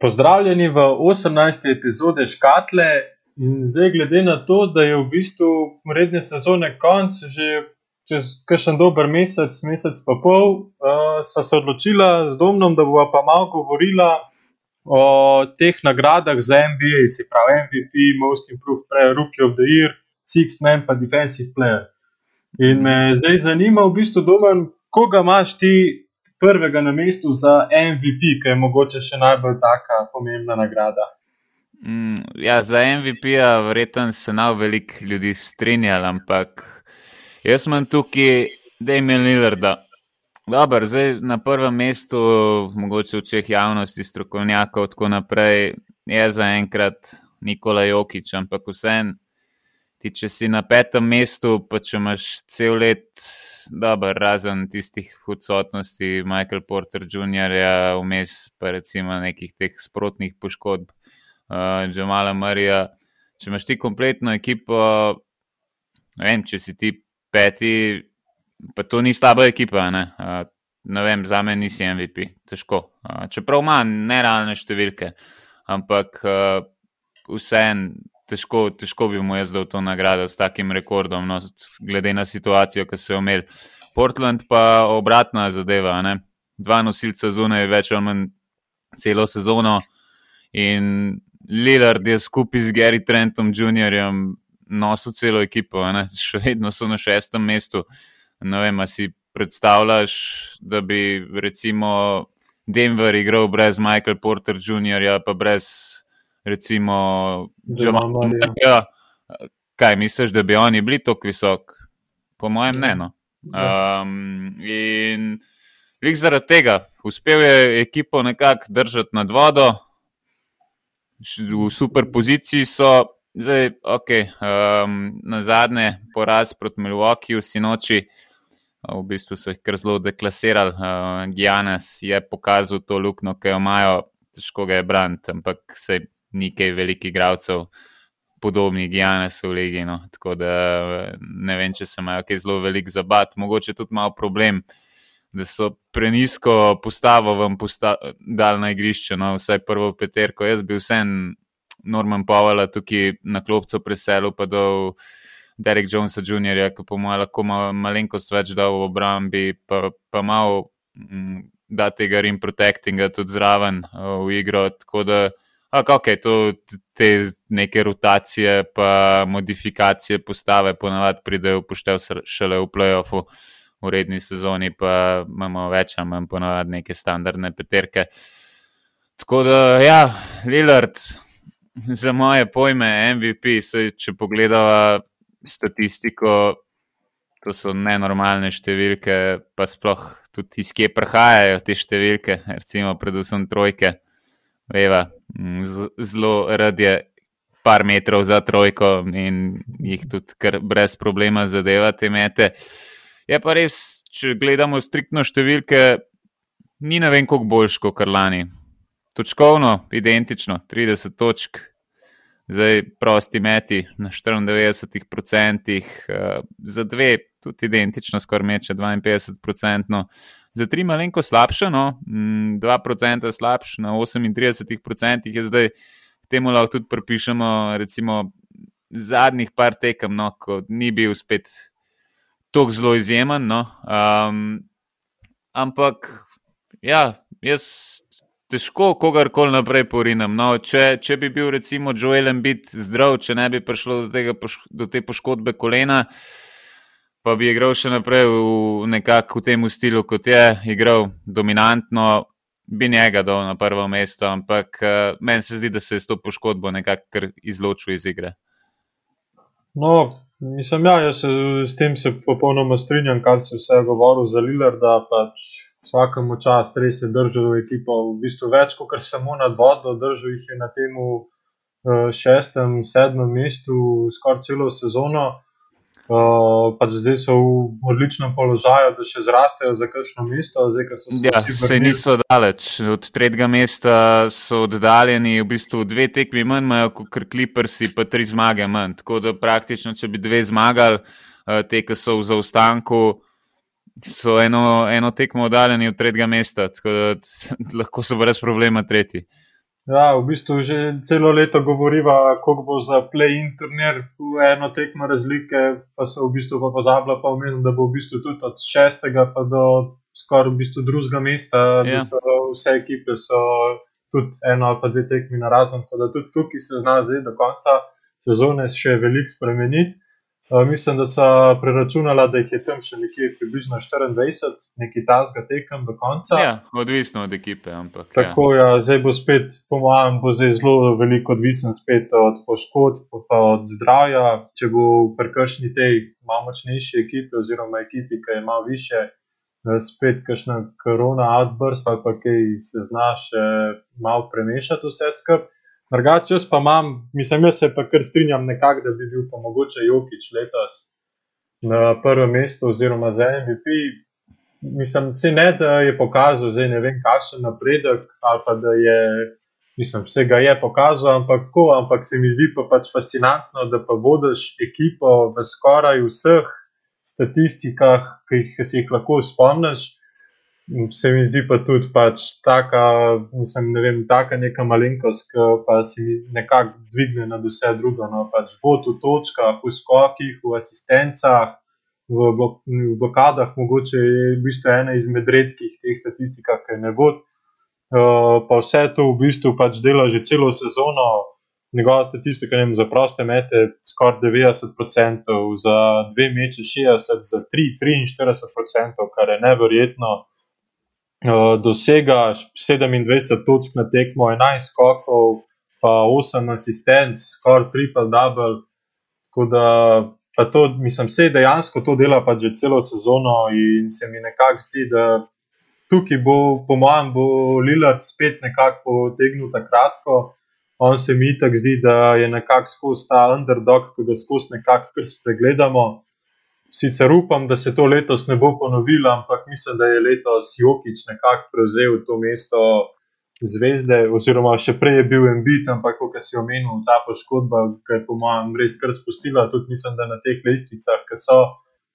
Pozdravljeni v 18. epizodi Škatle. In zdaj, glede na to, da je v bistvu redne sezone konc, že čez kakšen dober mesec, mesec pa pol, uh, sva se odločila z Domnom, da bova pa malo govorila o teh nagradah za NBA, se pravi MVP, Most Improved Player, Rookie of the Year, Sixth Man, pa Defensive Player. In me zdaj zanima, v bistvu, Domen, koga imaš ti prvega na mestu za MVP, ki je mogoče še najbolj taka pomembna nagrada. Mm, ja, za MVP-ja verjetno se nav veliko ljudi strinjali, ampak jaz imam tukaj Damien Lillarda. Dobar, zdaj na prvem mestu, mogoče v čeh javnosti, strokovnjakov, tako naprej, je zaenkrat Nikola Jokič, ampak vseeno, če si na petem mestu, pa če imaš cel let dober, razen tistih odsotnosti Michael Porter Jr., vmes pa recimo nekih teh sprotnih poškodb, uh, Džamala Marija. Če imaš ti kompletno ekipo, ne vem, če si ti peti, pa to ni slaba ekipa. Ne, uh, ne vem, za me nisi MVP, težko. Uh, čeprav ima nerealne številke, ampak uh, vseeno. Težko, težko bi mu jaz dal to nagrado s takim rekordom, no, glede na situacijo, ki so jo imeli. Portland pa obratna zadeva, ne? dva nosilca zunaj, več ali manj celo sezono. In Lillard je skupaj z Gary Trentom Jr. nosil celo ekipo, ne? še vedno so na šestem mestu. Ne vem, si predstavljaš, da bi recimo Denver igral brez Michael Porter Jr., pa brez recimo, Jamalija. Kaj misliš, da bi oni bili tako visoki? Po mojem, ne. No. Um, in lik zaradi tega uspel je ekipo nekako držati nad vodo, v super poziciji so. Zdaj, ok, um, na zadnje poraz proti Milwaukeeju si noči, v bistvu so jih kar zelo deklasirali. Uh, Gijanes je pokazal to luknjo, ki jo imajo, težko ga je braniti, ampak se nekaj velikih igralcev, podobnih Gijanesov v Ligi. No. Tako da ne vem, če se imajo kaj zelo velik zabat, mogoče tudi malo problem. Da so prenisko postavo vam posta dal na igrišče, no, vsaj prvo peterko. Jaz bi vsem Norman Powell tukaj na klopcu preselil, pa do Derek Jonesa Jr., ki po mojem lahko malo malenkost več dal v obrambi, pa, pa malo mm, da tega rim protectinga tudi zraven v igro. Tako da Ok, to, te neke rotacije, pa modifikacije postave, ponavadi pridejo poštev šele v playoffu, v redni sezoni, pa imamo več ali manj ponavadi neke standardne peterke. Tako da, ja, Lillard, za moje pojme, MVP, se, če pogledamo statistiko, to so nenormalne številke, pa sploh tudi iz kje prihajajo te številke, recimo, predvsem trojke. Veva, zelo rad je par metrov za trojko in jih tudi brez problema zadeva te mete. Je pa res, če gledamo striktno številke, ni ne vem, koliko boljš kot lani. Točkovno, identično, 30 točk, zdaj prosti meti na 94%, uh, za dve, tudi identično, skoraj meče 52%. Za tri malenko slabše, no, 2% mm, slabše, na 38% je zdaj, temu lahko tudi pripišemo, recimo, zadnjih par tekem, no, ko ni bil spet tako zelo izjemen. No, um, ampak, ja, jaz težko kogarkoli naprej porinem. No, če, če bi bil, recimo, Joel Embiid zdrav, če ne bi prišlo do, tega, do te poškodbe kolena pa bi igral še naprej v nekakšnem tem stilu, kot je igral, dominantno, bi njega dal na prvo mesto, ampak uh, meni se zdi, da se je s to poškodbo nekako izločil iz igre. No, mislim, ja, jaz se s tem se popolnoma strinjam, kar si vse govoril za Liler, da pač vsakemu čas res je držal ekipo v bistvu več, kot samo nad vodo, držal jih je na tem uh, šestem, sedmem mestu skoraj celo sezono. Uh, pač zdaj so v odličnem položaju, da še zrastejo za kakšno mesto. Zdaj, se ja, se niso daleč. Od tretjega mesta so oddaljeni v bistvu dve tekmi manj, imajo kot Clippersi, pa tri zmage manj. Tako da praktično, če bi dve zmagali, uh, te, ki so v zaostanku, so eno, eno tekmo oddaljeni od tretjega mesta, tako da lahko so brez problema tretji. Ja, v bistvu že celo leto govoriva, kako bo za play-in turnir, eno tekmo razlike, pa se v bistvu pa pozablja, pa omenil, da bo v bistvu tudi od šestega pa do skoraj v bistvu drugega mesta, yeah. da ja. so vse ekipe so tudi eno ali pa dve tekmi na razen, tako da tudi tukaj se zna zdaj do konca sezone še veliko spremeniti. Uh, mislim, da so preračunali, da jih je tam še nekje približno 24, nekaj tasga tekem do konca. Ja, odvisno od ekipe. Ampak, ja. Tako ja. ja, zdaj bo spet, po mojem, bo zdaj zelo veliko odvisen spet od poškodb, pa od zdravja. Če bo prekršni tej malo močnejši ekipi, oziroma ekipi, ki je malo više, eh, spet kakšna korona outburst ali pa kaj se znaš malo premešati vse skupaj. Drugače, jaz pa imam, mislim, jaz se pa kar strinjam nekako, da bi bil pa mogoče Jokič letos na prvem mestu oziroma za MVP. Mislim, se ne, da je pokazal, zdaj ne vem, kakšen napredek ali pa da je, mislim, vse ga je pokazal, ampak tako, ampak se mi zdi pa pač fascinantno, da pa vodiš ekipo v skoraj vseh statistikah, ki jih si jih lahko spomniš se mi zdi pa tudi pač taka, mislim, ne vem, taka neka malenkost, ki pa se mi nekako dvigne nad vse drugo. No, pač v točkah, v skokih, v asistencah, v, blok, v blokadah, mogoče je v bistvu ena izmed redkih teh statistikah, ki ne vod. Uh, pa vse to v bistvu pač dela že celo sezono. Njegova statistika vem, za proste mete skoraj 90%, za dve meče 60%, za 3 43%, kar je neverjetno. Eh, dosega 27 točk na tekmo, 11 skokov, pa 8 asistentov, skoraj triple double. Tako da pa to, mislim, se dejansko to dela pa že celo sezono in se mi nekako zdi, da tukaj bo, po mojem, bo Lilard spet nekako potegnil takratko. On se mi tako zdi, da je nekako skozi ta underdog, ki ga skozi nekako spregledamo. Sicer upam, da se to letos ne bo ponovilo, ampak mislim, da je letos Jokič nekako prevzel to mesto zvezde, oziroma še prej je bil Embit, ampak kot si omenil, ta poškodba, ki je po mojem res kar spustila, tudi mislim, da na teh lestvicah, ki so,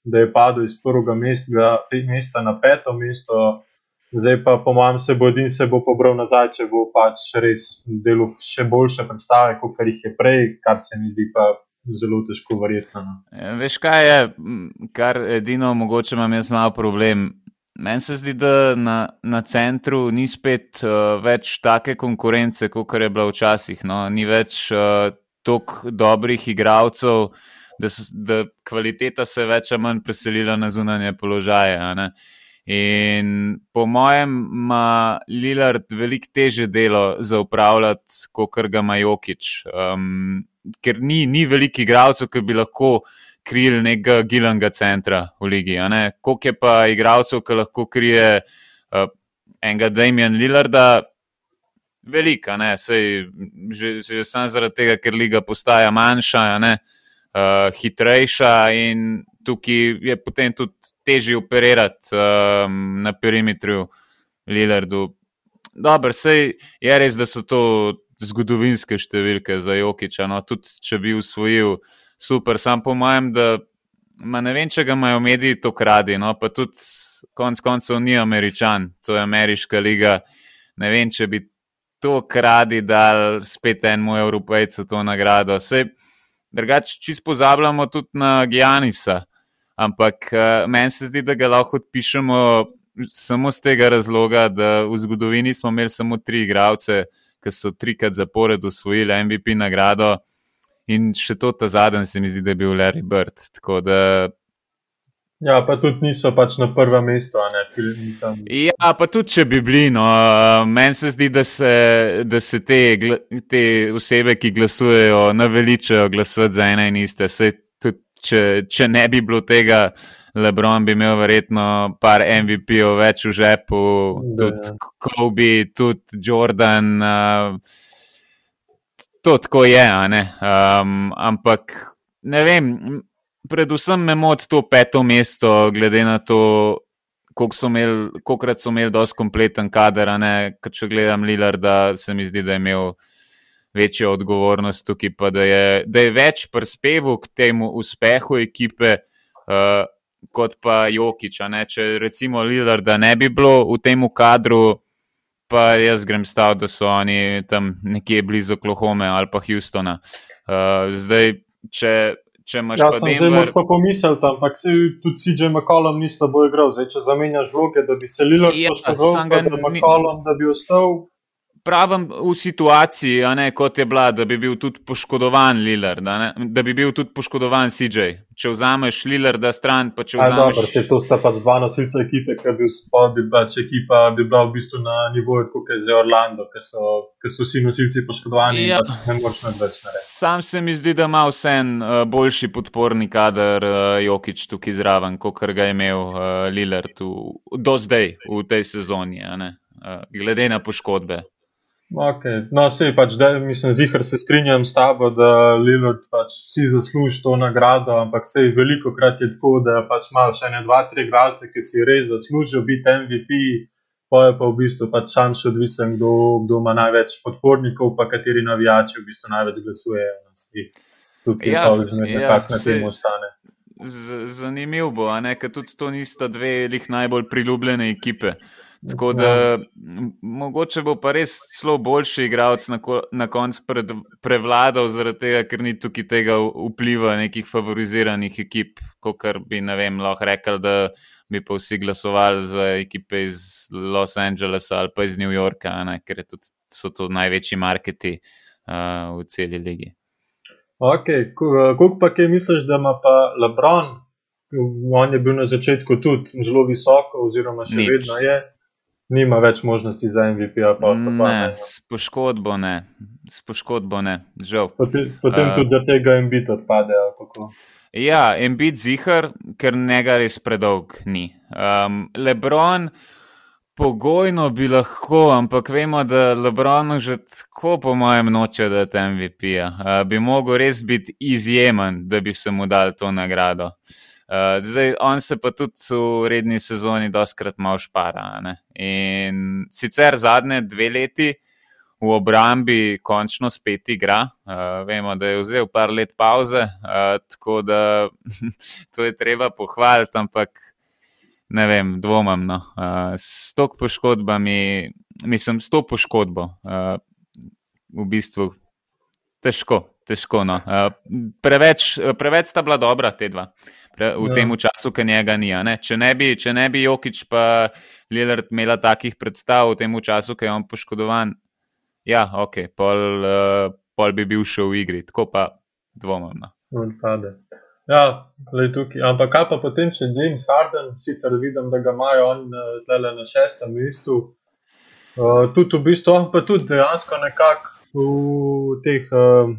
da je padel iz prvega mesta, mesta na peto mesto. Zdaj pa, po mojem, se bo edin se bo pobral nazaj, če bo pač res delo še boljše predstave, kot jih je prej, kar se mi zdi pa zelo težko verjetno. No. Ja, veš, kaj je, kar edino mogoče imam jaz malo problem. Meni se zdi, da na, na centru ni spet uh, več take konkurence, kot je bila včasih. No? Ni več uh, toliko dobrih igralcev, da, da kvaliteta se več ali manj preselila na zunanje položaje. In po mojem, ima Lilard veliko teže delo za upravljati, kot ga ima Jokič. Um, ker ni, ni veliko igralcev, ki bi lahko krili nekega gilanga centra v ligi. Koliko je pa igralcev, ki lahko krije uh, enega Damien Lillarda? Velika, ne, Sej, že, že samo zaradi tega, ker liga postaja manjša, ne, uh, hitrejša in tukaj je potem tudi težje operirati um, na perimetru Lillardu. Dobro, sej je res, da so to zgodovinske številke za Jokiča. No, tudi če bi usvojil, super, sam po mojem, da ma ne vem, če ga imajo mediji to kradi. No, pa tudi konec koncev ni američan, to je ameriška liga. Ne vem, če bi to kradi dal spet enemu evropejcu to nagrado. Vse drugače, čist pozabljamo tudi na Gijanisa. Ampak uh, meni se zdi, da ga lahko odpišemo samo z tega razloga, da v zgodovini smo imeli samo tri igralce, ki so trikrat zapored osvojili MVP nagrado. In še to ta zadnji, se mi zdi, da je bil Larry Bird. Da... Ja, pa tudi niso pač na prvem mestu. Ja, pa tudi če bi bili. No, Meni se zdi, da se, da se te, te osebe, ki glasujejo, naveličajo glasovati za ene in iste. Se, tudi, če, če ne bi bilo tega. Lebron bi imel verjetno par MVP-ov več v žepu, da, tudi ja. Kobe, tudi Jordan. Uh, to tako je, um, ampak ne vem, predvsem me moti to peto mesto, glede na to, koliko krat so imeli dosti kompleten kader. Če gledam Lilar, da se mi zdi, da je imel. Večjo odgovornost tukaj, pa da je, da je več prispeval k temu uspehu ekipe, uh, kot pa Jokič. Če recimo Lilar, da ne bi bilo v tem kadru, pa jaz grem stav, da so oni tam nekje blizu Oklahoma ali pa Houstona. Uh, zdaj, če. Če imaš ja, pa sem zdaj Denver, moraš pa pomisliti, ampak se tudi CJ McCollum ni slabo igral. Zdaj, če zamenjaš vloge, da bi se Lilo Ja, poškodoval, ga pa da ni- McCollum, da bi ostal. pravim v situaciji, a ne, kot je bila, da bi bil tudi poškodovan Lillard, a ne, da bi bil tudi poškodovan CJ. Če vzameš Lillarda stran, Ja, dobro, vzameš. se to sta pač dva nosilca ekipe, ki bi, pa bi pač ekipa bi bila v bistvu na nivoju, kot je zdaj Orlando, ker so, ker so vsi nosilci poškodovani Ja. pač ne moreš več narediti. Sam se mi zdi, da ima vsem uh, boljši podporni kader uh, Jokič tukaj zraven, kot ga je imel uh, Lillard v, do zdaj v tej sezoni, uh, glede na poškodbe. Okay. No, sej pač, da, mislim, zihar se strinjam s tabo, da Lillard pač vsi zasluži to nagrado, ampak sej veliko krat je tako, da pač imaš še ne dva, tri igralce, ki si res zaslužijo biti MVP, pa je pa v bistvu pač šanš odvisen, kdo, kdo ima največ podpornikov, pa kateri navijači v bistvu največ glasujejo. Sej Tukaj Ja, pa vzmed ja, nekako na sej- tem ostane. Z, zanimiv bo, a ne, ker tudi to nista dve lih najbolj priljubljene ekipe. Tako da Ja. mogoče bo pa res celo boljši igralec na, ko, na koncu prevladal, zaradi tega, ker ni tukaj tega vpliva nekih favoriziranih ekip, kot bi vem, lahko rekel, da bi pa vsi glasovali za ekipe iz Los Angelesa ali pa iz New Yorka, ne, ker tudi, so to največji marketi uh, v celi ligi. Okay, Koliko pa kaj misliš, da ima pa Lebron? On je bil na začetku tudi zelo visoko, oziroma še. Nič. vedno je. Nima več možnosti za MVP-ja. Pa, pa, Ne, ne. s poškodbo ne, s poškodbo ne, žal. Potem, potem uh, tudi za tega Embiid odpade. Ja, Embiid zihar, ker njega res predolg ni. Um, Lebron, pogojno bi lahko, ampak vemo, da Lebronu že tako, po mojem, noče dati MVP-ja. Uh, bi mogel res biti izjemen, da bi se mu dal to nagrado. Uh, zdaj, on se pa tudi v redni sezoni doskrat malo špara. ne. In sicer zadnje dve leti v obrambi končno spet igra. Uh, vemo, da je vzel par let pauze, uh, tako da to je treba pohvaliti, ampak ne vem, dvomam. No. Uh, s to poškodbami, mislim, s to poškodbo, uh, v bistvu težko. Težko, no. uh, preveč, preveč sta bila dobra te dva. Pre, v Ja. tem času, ki njega ni. Ne? Če, ne bi, če ne bi Jokič pa Lillard imela takih predstav v tem času, ki je on poškodovan, ja, ok, pol, uh, pol bi bil še v igri, tako pa dvomim. No. Odpade. Ja, tukaj. Ampak kaj pa potem še James Harden, sicer vidim, da ga imajo on eh, tlele na šestem mestu. Uh, tudi v bistvu, pa tudi dejansko nekako v teh uh,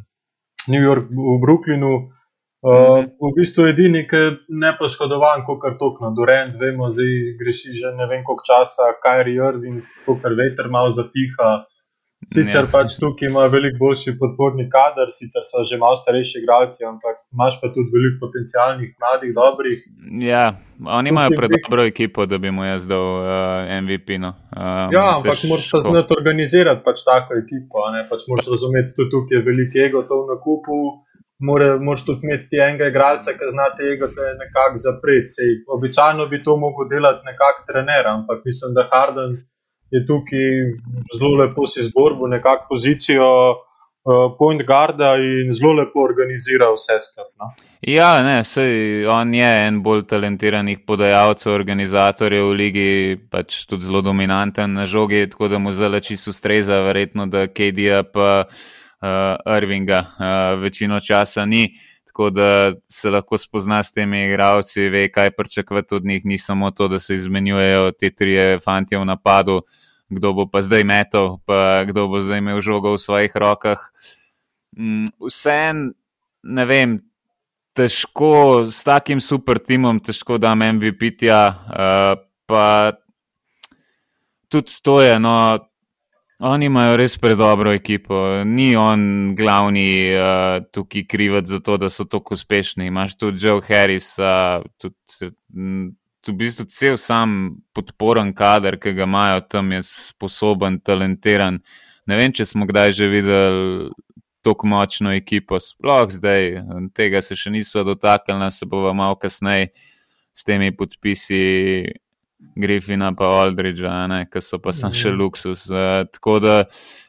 New York, v Brooklynu. Uh, v bistvu edini, ki je nepoškodovan, kot kar tokno. Durant, vemo, zdaj greši že ne vem koliko časa, Kyrie Irving, kot kar veter malo zapiha. Sicer Ja. pač tukaj ima veliko boljši podporni kader, sicer so že malo starejši igralci, ampak imaš pa tudi veliko potencialnih, mladih, dobrih. Ja, oni imajo predobro ekipo, da bi mu jaz dal uh, MVP. No. Um, Ja, ampak moraš pa znati organizirati pač tako ekipo. Pač moraš razumeti, tudi tukaj je veliko ego to v nakupu. More, moraš tudi imeti ti enega igralca, ki zna te ego te nekako zapreti. Običajno bi to mogel delati nekako trener, ampak mislim, da Harden je tukaj zelo lepo si zboril nekako pozicijo uh, point guarda in zelo lepo organizira vse skupaj. No? Ja, ne, sej, on je en bolj talentiranih podajalcev, organizatorjev v ligi, pač tudi zelo dominanten na žogi, tako da mu zelo čisto ustreza, verjetno, da KD-ja pa uh, Irvinga uh, večino časa ni. Tako da se lahko spozna s temi igravci, ve, kaj pričakovati od njih, ni samo to, da se izmenjujejo te tri fanti v napadu, kdo bo pa zdaj metal, pa kdo bo zdaj imel žogo v svojih rokah. Mm, Vsem, ne vem, težko s takim super timom, težko da imam MVP-ja, uh, pa tudi to je. No, oni imajo res predobro ekipo, ni on glavni uh, tukaj krivec za to, da so tako uspešni. Imáš tudi Joe Harris, uh, tudi. V bistvu cel sam podporen kader, ki ga imajo tam, je sposoben, talentiran. Ne vem, če smo kdaj že videli tako močno ekipo, sploh zdaj, tega se še nismo dotaknili, se bomo malo kasneje s temi podpisi Griffina pa Aldridgea, ki so pa sam še mhm. luksus. Uh, tako da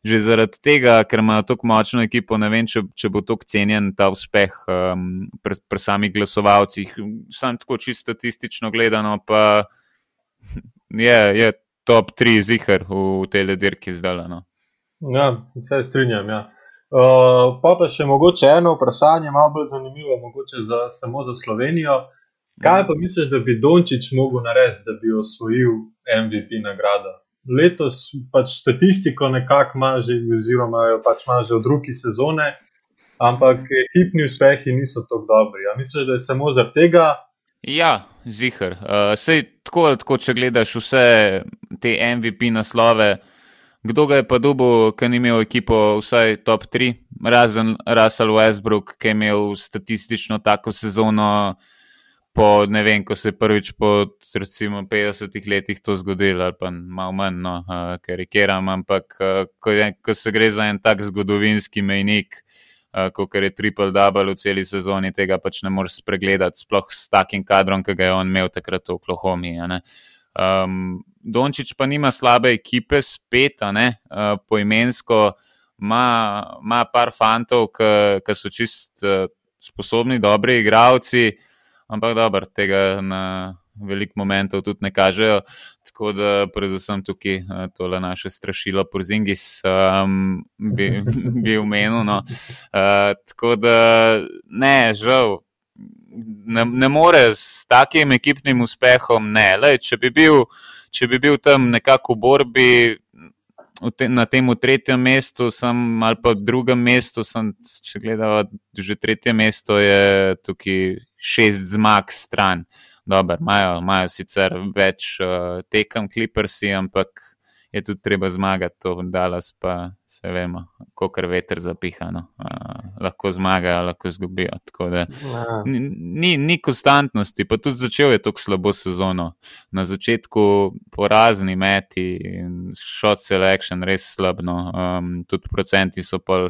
že zaradi tega, ker imajo tako močno ekipo, ne vem, če, če bo tako cenjen ta uspeh um, pri, pri samih glasovalcih. Sam tako čisto statistično gledano, pa je, je top 3 zihar v tej dirki zdaj. No. Ja, vse strinjam. Ja. Uh, pa pa še mogoče eno vprašanje, malo bolj zanimivo, mogoče za, samo za Slovenijo. Kaj pa misliš, da bi Dončić mogel narediti, da bi osvojil MVP nagrado? Letos pač statistiko nekako ima že, oziroma jo pač ima že od druge sezone, ampak ekipni uspehi niso tako dobri. Ja, misliš, da je samo zaradi tega? Ja, zihar. Uh, sej tako ali tako, če gledaš vse te MVP naslove, kdo ga je pa dubo, ker ni imel ekipo vsaj top 3, razen Russell Westbrook, ki je imel statistično tako sezono po, ne vem, ko se je prvič po recimo 50 letih to zgodilo, ali pa malo manj, no, uh, karikiram, ampak uh, ko, je, ko se gre za en tak zgodovinski mejnik, uh, kot je triple double v celi sezoni, tega pač ne moreš spregledati, sploh s takim kadrom, ki ga je on imel takrat v Oklahomi. Um, Dončić pa nima slabe ekipe, spet, uh, poimensko, ima par fantov, ki so čist uh, sposobni, dobri igravci ampak dobro, tega na velik momentov tudi ne kažejo. Tako da, predvsem tukaj eh, tole naše strašilo, porzingis, um, bi, bi umenil. No. Uh, tako da, ne, žal. Ne, ne more s takim ekipnim uspehom, ne. Lej, če, bi bil, če bi bil tam nekako v borbi, te, na tem tretjem mestu, sem, ali pa drugem mestu, sem, če gledamo, že tretje mesto je tukaj šest zmag stran. Dobro, imajo sicer več uh, tekem, kliprsi, ampak je tudi treba zmagati, to Dallas pa se vemo, kako veter zapihano. Uh, lahko zmagajo, lahko izgubijo. Ja. Ni, ni konstantnosti, pa tudi začel je tako slabo sezono. Na začetku porazni meti in shot selection res slabno, um, tudi procenti so pa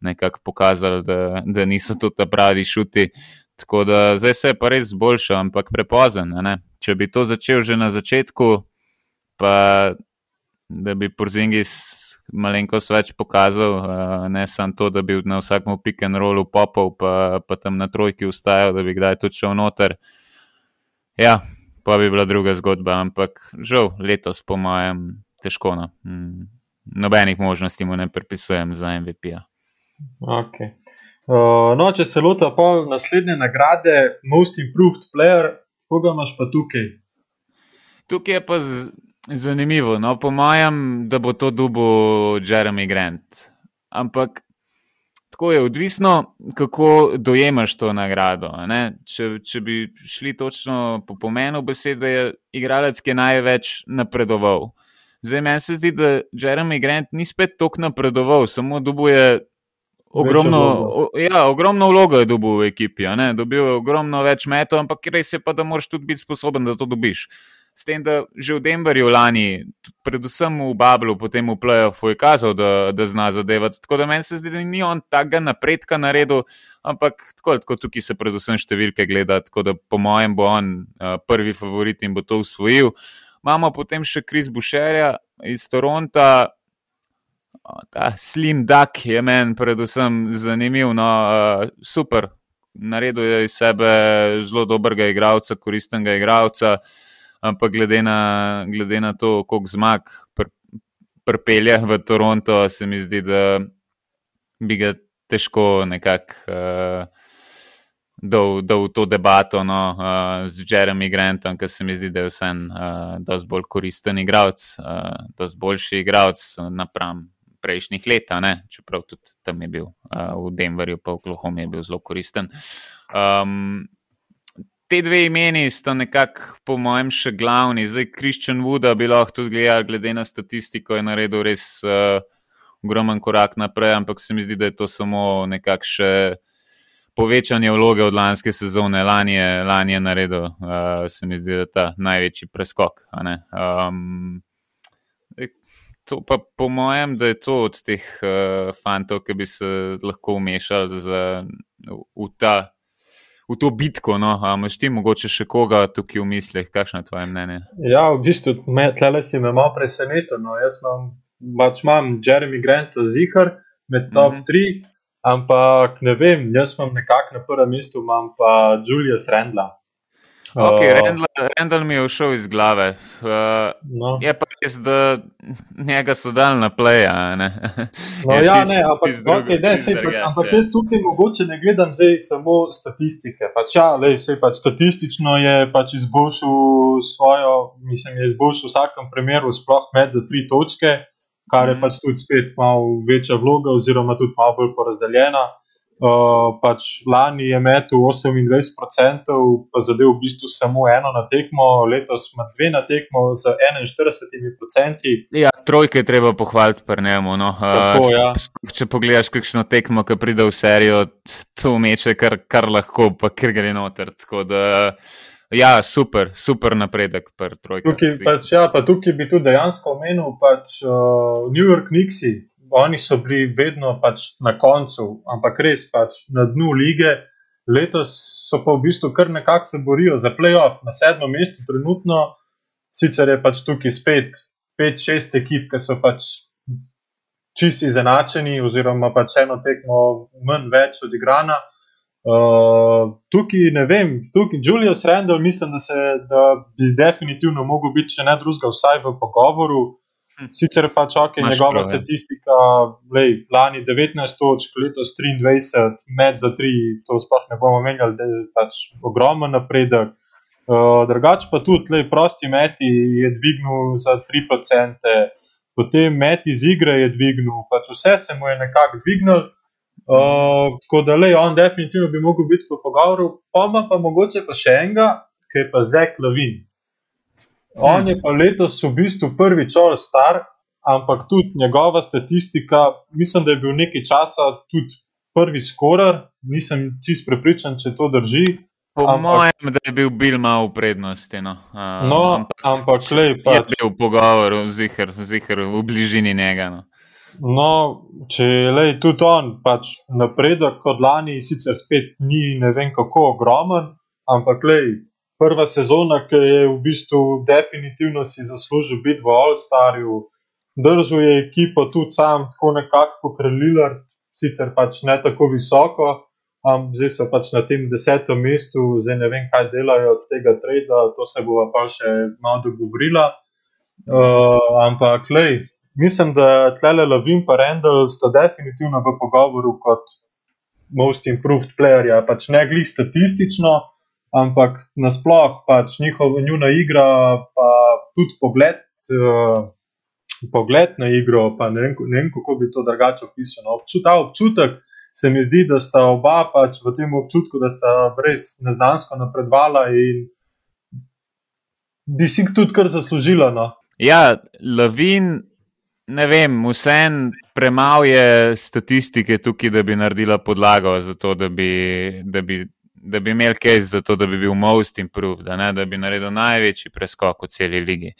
nekako pokazali, da, da niso to ta pravi šuti. Tako da zdaj se je pa res boljša, ampak prepozen. Če bi to začel že na začetku, pa da bi Porzingis malenkost več pokazal, uh, ne samo to, da bi na vsakem pick and rollu popov, pa, pa tam na trojki ustajal, da bi kdaj tudi šel noter. Ja, pa bi bila druga zgodba, ampak žal, letos, po mojem, težko. No. Mm, nobenih možnosti mu ne pripisujem za MVP. -ja. Okay. Uh, no, če se lota pa naslednje nagrade, Most Improved Player, koga imaš pa tukaj? Tukaj je pa z, Zanimivo. No, po mojem, da bo to dubo Jeremy Grant. Ampak tako je odvisno, kako dojemaš to nagrado. Če, če bi šli točno po pomenu besede, je igralec, ki je največ napredoval. Zdaj meni se zdi, da Jeremy Grant ni spet toliko napredoval, samo dubuje. Ogromno, ja, ogromno vlogo je dobil v ekipi, dobil je ogromno več metov, ampak res je pa, da moraš tudi biti sposoben, da to dobiš s tem, da že v Denverju lani, predvsem v Bablu, potem v Playoffs, je kazal, da, da zna zadevati. Tako da meni se zdi, da ni on takega napredka naredil, ampak tako, tako tukaj se predvsem številke gleda. Tako da po mojem bo on uh, prvi favorit in bo to usvojil. Imamo potem še Kris Bušerja iz Toronta. Ta slim duck je meni predvsem zanimiv, no, uh, super. Naredil je iz sebe zelo dobrega igralca, koristnega igralca. Ampak glede na, glede na to, koliko zmag pr, prpelje v Toronto, se mi zdi, da bi ga težko nekako uh, dal, v to debato no, uh, z Jeremy Grantom, ker se mi zdi, da je vsem uh, dosti bolj koristen igralec, uh, dosti boljši igralec napram. Prejšnjih let, čeprav tudi tam je bil, uh, v Denverju, pa v Oklahomi je bil zelo koristen. Um, te dve imeni sta nekako, po mojem, še glavni. Zdaj, Christian Wood bi lahko tudi gledal, glede na statistiko, je naredil res uh, ogromen korak naprej, ampak se mi zdi, da je to samo nekakšne povečanje vloge od lanske sezone. Lani je, lani je naredil, uh, se mi zdi, da je ta največji preskok. Um, To pa po mojem, da je to od teh uh, fantov, ki bi se lahko umešali v ta v to bitko. No? Imaš ti mogoče še koga tukaj v mislih, kakšno je tvoje mnenje? Ja, v bistvu tle si me malo presenetil. No. Jaz imam, pač imam Jeremy Grant, zihar med top 3, mm -hmm. ampak ne vem, jaz imam nekako na prvem mestu, imam pa Julius Rendla. Okay, uh, Rendel mi je všel iz glave. Uh, no. Je pa res, da njega so dal na play. No, ja, čist, ne, ampak, okay, ne, sej, pač, ampak jaz tukaj mogoče ne gledam zdaj samo statistike. Pač, ja, lej, sej, pač, statistično je pač izboljšal svojo, mislim, je izboljšal v vsakem primeru, sploh med za tri točke, kar je mm. pač tudi spet malo večja vloga, oziroma tudi malo bolj porazdeljena. Uh, pač lani je metel 28%, pa zadev v bistvu samo eno na tekmo, letos ima dve na tekmo z 41%. Ja, trojke je treba pohvaliti, prnemo. No. Uh, ja. Če pogledaš, kakšno tekmo, ki pride v serijo, to meče kar, kar lahko, pa ker gre noter. Da, ja, super, super napredek. Tukaj, pač, ja, tukaj bi tudi dejansko omenil pač, uh, New York Nixi oni so bili vedno pač na koncu, ampak res pač na dnu lige. Letos so pa v bistvu kar nekako se borijo za playoff na sedmem mestu, trenutno, sicer je pač tukaj spet 5-6 ekip, ki so pač čisti izenačeni, oziroma pač eno tekmo manj več odigrana. Uh, tukaj ne vem, tukaj Julius Randall, mislim, da, se, da bi definitivno mogel biti, če ne drugega, vsaj v pogovoru. Sicer pa čakaj njegova prav, statistika, lej, lani 19 točk, letos 23, med za 3, to sploh ne bomo menjali, da je pač ogromen napredek. Uh, drugač pa tudi, lej, prosti meti je dvignil za 3%, potem meti iz igre je dvignil, pač vse se mu je nekako dvignil. Uh, tako da, lej, on definitivno bi mogel biti po pogovoru, pa ima pa mogoče pa še enega, ki je pa Zek Lavin. On je pa letos v bistvu prvi čovek star, ampak tudi njegova statistika, mislim, da je bil nekaj časa tudi prvi skorar, nisem čist prepričan, če to drži. Po ampak, mojem, da je bil bil malo v prednosti. No, uh, no ampak, ampak lej, pač, je bil v pogovoru, zihar, zihar v bližini njega. No. No, če je tudi on, pač napredek od lani, sicer spet ni ne vem kako ogromen, ampak lej, prva sezona, ki je v bistvu definitivno si zaslužil biti v All-Starju, držal je ekipo tudi sam, tako nekako kot Krelilar, sicer pač ne tako visoko, um, zdaj so pač na tem desetem mestu, zdaj ne vem, kaj delajo od tega trada, to se bo pa še malo dogovorila. Uh, ampak, lej, mislim, da tlele Lavin in Rendel sta definitivno v pogovoru kot most improved player, pač ne glih statistično ampak nasplošno pač njihova njuna igra, pa tudi pogled, uh, pogled na igro, pa ne vem, ne vem, kako bi to drugače opisal. No. Občut, ta občutek se mi zdi, da sta oba pač v tem občutku, da sta res neznansko napredvala in bi si tudi kar zaslužila. No. Ja, Lavin. Ne vem, vsem premalo je statistike tukaj, da bi naredila podlago za to, da bi, da bi da bi imel kaj za to, da bi bil most improved, da, ne, da bi naredil največji preskok v celi ligi.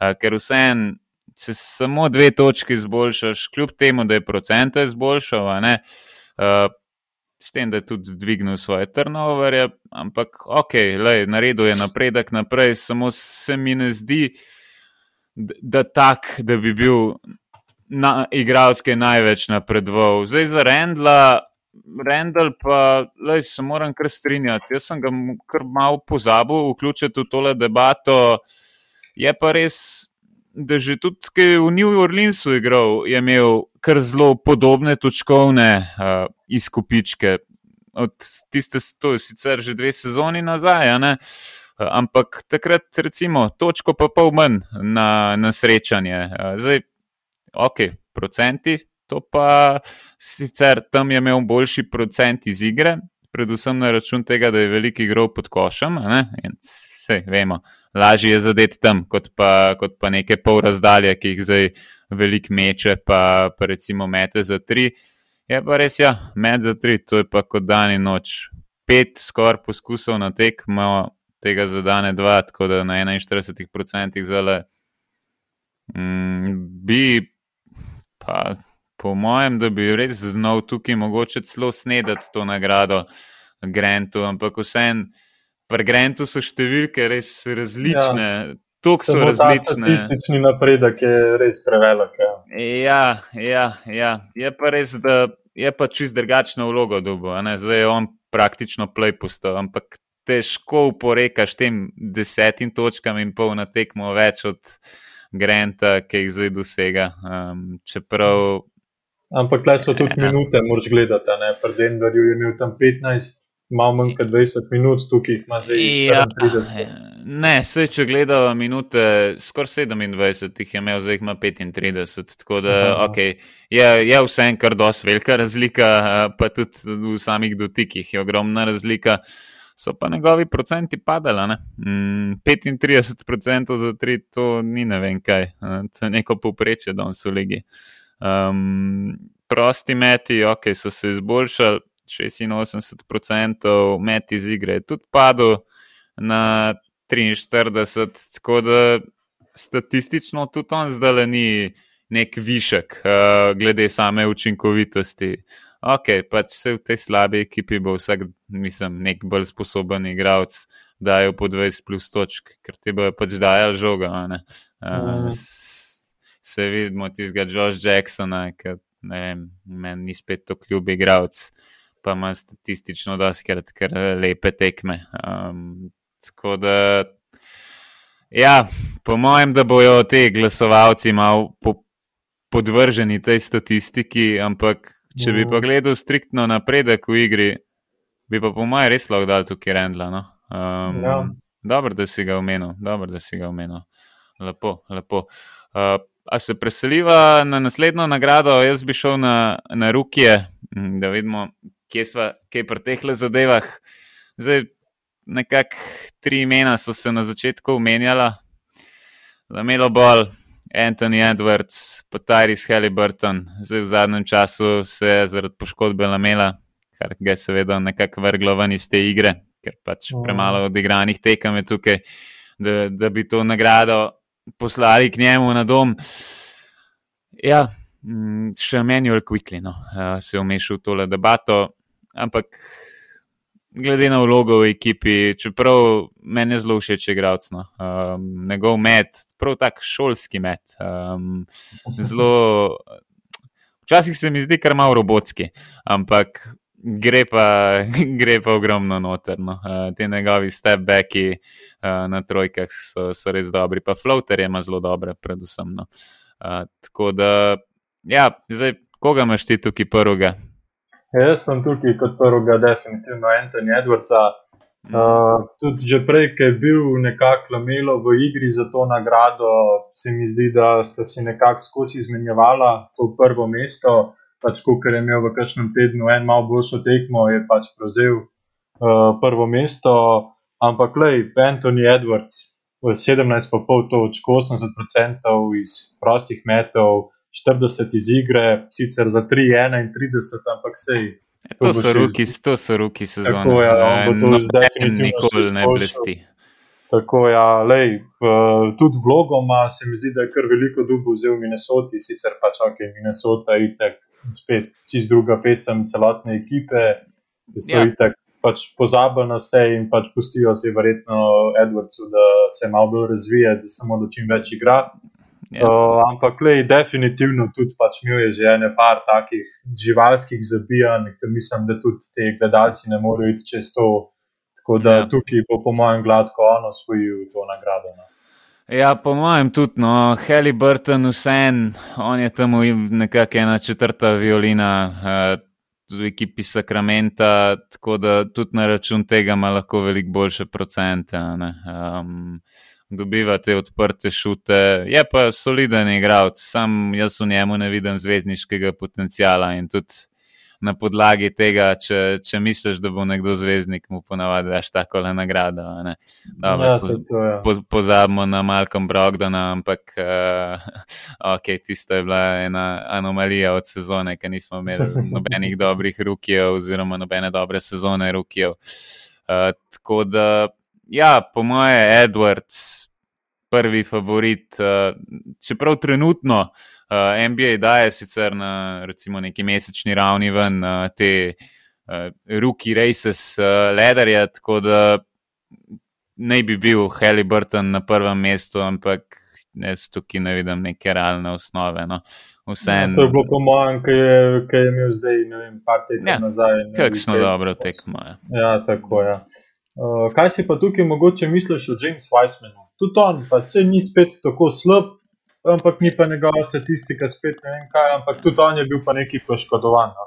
Uh, ker vsem, če samo dve točke izboljšaš, kljub temu, da je procente izboljšal, ne, uh, s tem, da je tudi dvignil svoje turnoverje, ampak ok, lej, naredil je napredek naprej, samo se mi ne zdi, da tak, da bi bil. Na igralske največ napredoval. Zdaj za Rendla, Rendel, pa lej, se moram kar strinjati. Jaz sem ga kar malo pozabil vključiti v tole debato. Je pa res, da že tudi, ki je v New Orleansu igral, je imel kar zelo podobne točkovne uh, izkupičke. Od tiste, to je sicer že dve sezoni nazaj, uh, ampak takrat, recimo, točko pa pol manj na, na srečanje. Uh, zdaj, ok, procenti, To pa sicer tam je imel boljši procent iz igre, predvsem na račun tega, da je veliko igral pod košem. Vse vemo, lažje je zadeti tam, kot pa, kot pa neke pol razdalje, ki jih zdaj veliko meče, pa, pa recimo mete za tri. Je pa res, ja, med za tri, to je pa kot dan in noč. Pet skoraj poskusov na tekmo, tega zadane dva, tako da na 41% zale. Mm, bi pa po mojem, da bi res znal tukaj mogoče celo snedati to nagrado Grantu, ampak vseeno, pri Grantu so številke res različne. Ja. Tuk so različne. Statistični napredek je res prevelik. Ja, ja, ja, ja. je pa res, da je pa čist drugačno vlogo dobo. Zdaj je on praktično play postal, ampak težko uporekaš tem desetim točkam in pol na tekmo več od Granta, ki jih zdaj dosega. Um, čeprav. Ampak tle so tudi ja. minute, moraš gledati. Pri Denverju je imel tam 15 malo manj kot 20 minut, tukaj ima zdaj 34. Ja, ne, se če gledamo minute, skoraj 27 jih je imel, zdaj ima 35. Tako da okay, je, je vseeno kar dosti velika razlika, pa tudi v samih dotikih je ogromna razlika. So pa njegovi procenti padali. Mm, 35% za tri, to ni ne vem kaj, to je neko povprečje, da so legi. Um, prosti meti, ok, so se izboljšali, 86% met iz igre je tudi padel na 43, tako da statistično tudi on zdaj ni nek višek, uh, glede same učinkovitosti. Ok, pač se v tej slabi ekipi bo vsak, mislim, nek bolj sposoben igralec, da je po 20 plus točk, ker ti bo pač dajal žoga. Uh, mm. Se vidimo tistega Josh Jacksona, ki meni ni spet to kljub igralec pa ima statistično doskrat kar lepe tekme. Um, tako da, ja, po mojem, da bojo ti glasovalci malo po, podvrženi tej statistiki, ampak če bi pa gledal striktno napredek v igri, bi pa po mojem res lahko dal tukaj rendla. No? Um, ja. Dobro, da si ga omenil, dobro, da si ga omenil. Lepo, lepo. Uh, a se preseliva na naslednjo nagrado, jaz bi šel na, na Rukije, da vidimo, kje smo, kje pri teh zadevah. Zdaj, nekako tri imena so se na začetku omenjala, Lamelo Ball, Anthony Edwards, pa Tyrese Halliburton. Zdaj, v zadnjem času se je zaradi poškodbe Lamela, kar ga je seveda nekako vrglo ven iz te igre, ker pač premalo odigranih tekem je tukaj, da, da bi to nagrado poslali k njemu na dom. Ja, Mm, še Manuel Quickly no, uh, se je umešal v tole debato, ampak glede na vlogo v ekipi, čeprav meni je zelo všeč igralec, no, um, njegov met, prav tak šolski met. Um, zelo, včasih se mi zdi kar malo robotski, ampak gre pa, gre pa ogromno noterno. Uh, te njegovi step-backi uh, na trojkah so, so res dobri, pa floater ima zelo dobre, predvsem. No. Uh, tako da Ja, zdaj, koga imaš ti tukaj prvega? Ja, jaz sem tukaj kot prvega, definitivno Anthony Edwardsa. Uh, tudi že prej, ki je bil nekako lamelo v igri za to nagrado, se mi zdi, da sta si nekako skozi izmenjevala to prvo mesto. Pač, ko je imel v kažkem tednu en malo boljšo tekmo, je pač prevzel uh, prvo mesto. Ampak, lej, Anthony Edwards, 17,5 točk, 80% iz prostih metov. 40 iz igre, sicer za 3-31, ampak sej. E, to, to so ruki, to so ruki sezone. Tako je, ja, on bo to zdaj nikoli ne blesti. Tako je, ja, lej, tudi vlogoma se mi zdi, da je kar veliko dubu vzel v Minnesoti, sicer pač ok, Minnesota itek spet čist druga pesem celotne ekipe, so ja. itek pač pozabili na vse in pač pustijo se verjetno Edwardsu, da se malo bolj razvije, da samo da čim več igra. Yeah. Ja. Uh, ampak, lej, definitivno tudi pač imel je že ene par takih živalskih zabijanj, ki mislim, da tudi ti gledalci ne morejo iti čez to. Tako da yeah. Ja. tukaj bo, po mojem, gladko on osvojil to nagrado. No. Ja, po mojem tudi, no, Heli Burton, vsem, on je tam nekako ena četrta violina uh, v ekipi Sakramenta, tako da tudi na račun tega ima lahko veliko boljše procente. Um, dobiva te odprte šute. Je pa soliden igralec, sam jaz v njemu ne vidim zvezdniškega potencijala in tudi. Na podlagi tega, če, če misliš, da bo nekdo zvezdnik, mu ponavadi daš tako le nagrado. Dobre, ja, to, ja. po, pozabimo na Malcolm Brogdona, ampak uh, okay, tisto je bila ena anomalija od sezone, ker nismo imeli nobenih dobrih rukijev, oziroma nobene dobre sezone rukijev. Uh, tako da ja, po moje, Edwards, prvi favorit. Uh, čeprav trenutno uh, eh, NBA daje sicer na recimo, neki mesečni ravni ven uh, te uh, Rookie Races uh, Lederja, tako da naj bi bil Halliburton na prvem mestu, ampak jaz tukaj ne vidim neke realne osnove. No. Vsem... Ja, to je bilo po mojem, ki je, ki je imel zdaj, ne vem, par tednov ja, nazaj. Kakšno dobro tekmo je. Ja. ja, tako je. Ja. Uh, kaj si pa tukaj mogoče misliš o James Weissmanu? Tudi on, pa če ni spet tako slab, ampak ni pa njegova statistika spet ne vem kaj, ampak tudi on je bil pa neki poškodovan. No.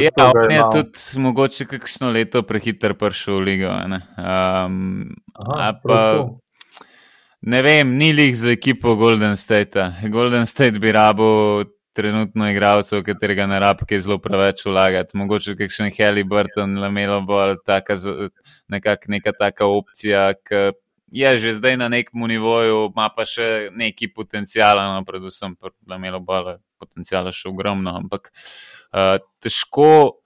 Ja, on je tudi mogoče kakšno leto prehiter prišel v ligo. Ne, um, Aha, pa, ne vem, ni lih za ekipo Golden State. Golden State bi rabo trenutno igralcev, katerega ne rab, ki je zelo preveč vlagati. Mogoče kakšen Heli Burton, Lamelo bolj taka, nekak, neka taka opcija, ki je že zdaj na nekem nivoju, ima pa še neki potencijal, no, predvsem Lamelo bolj potencijala še ogromno, ampak uh, težko,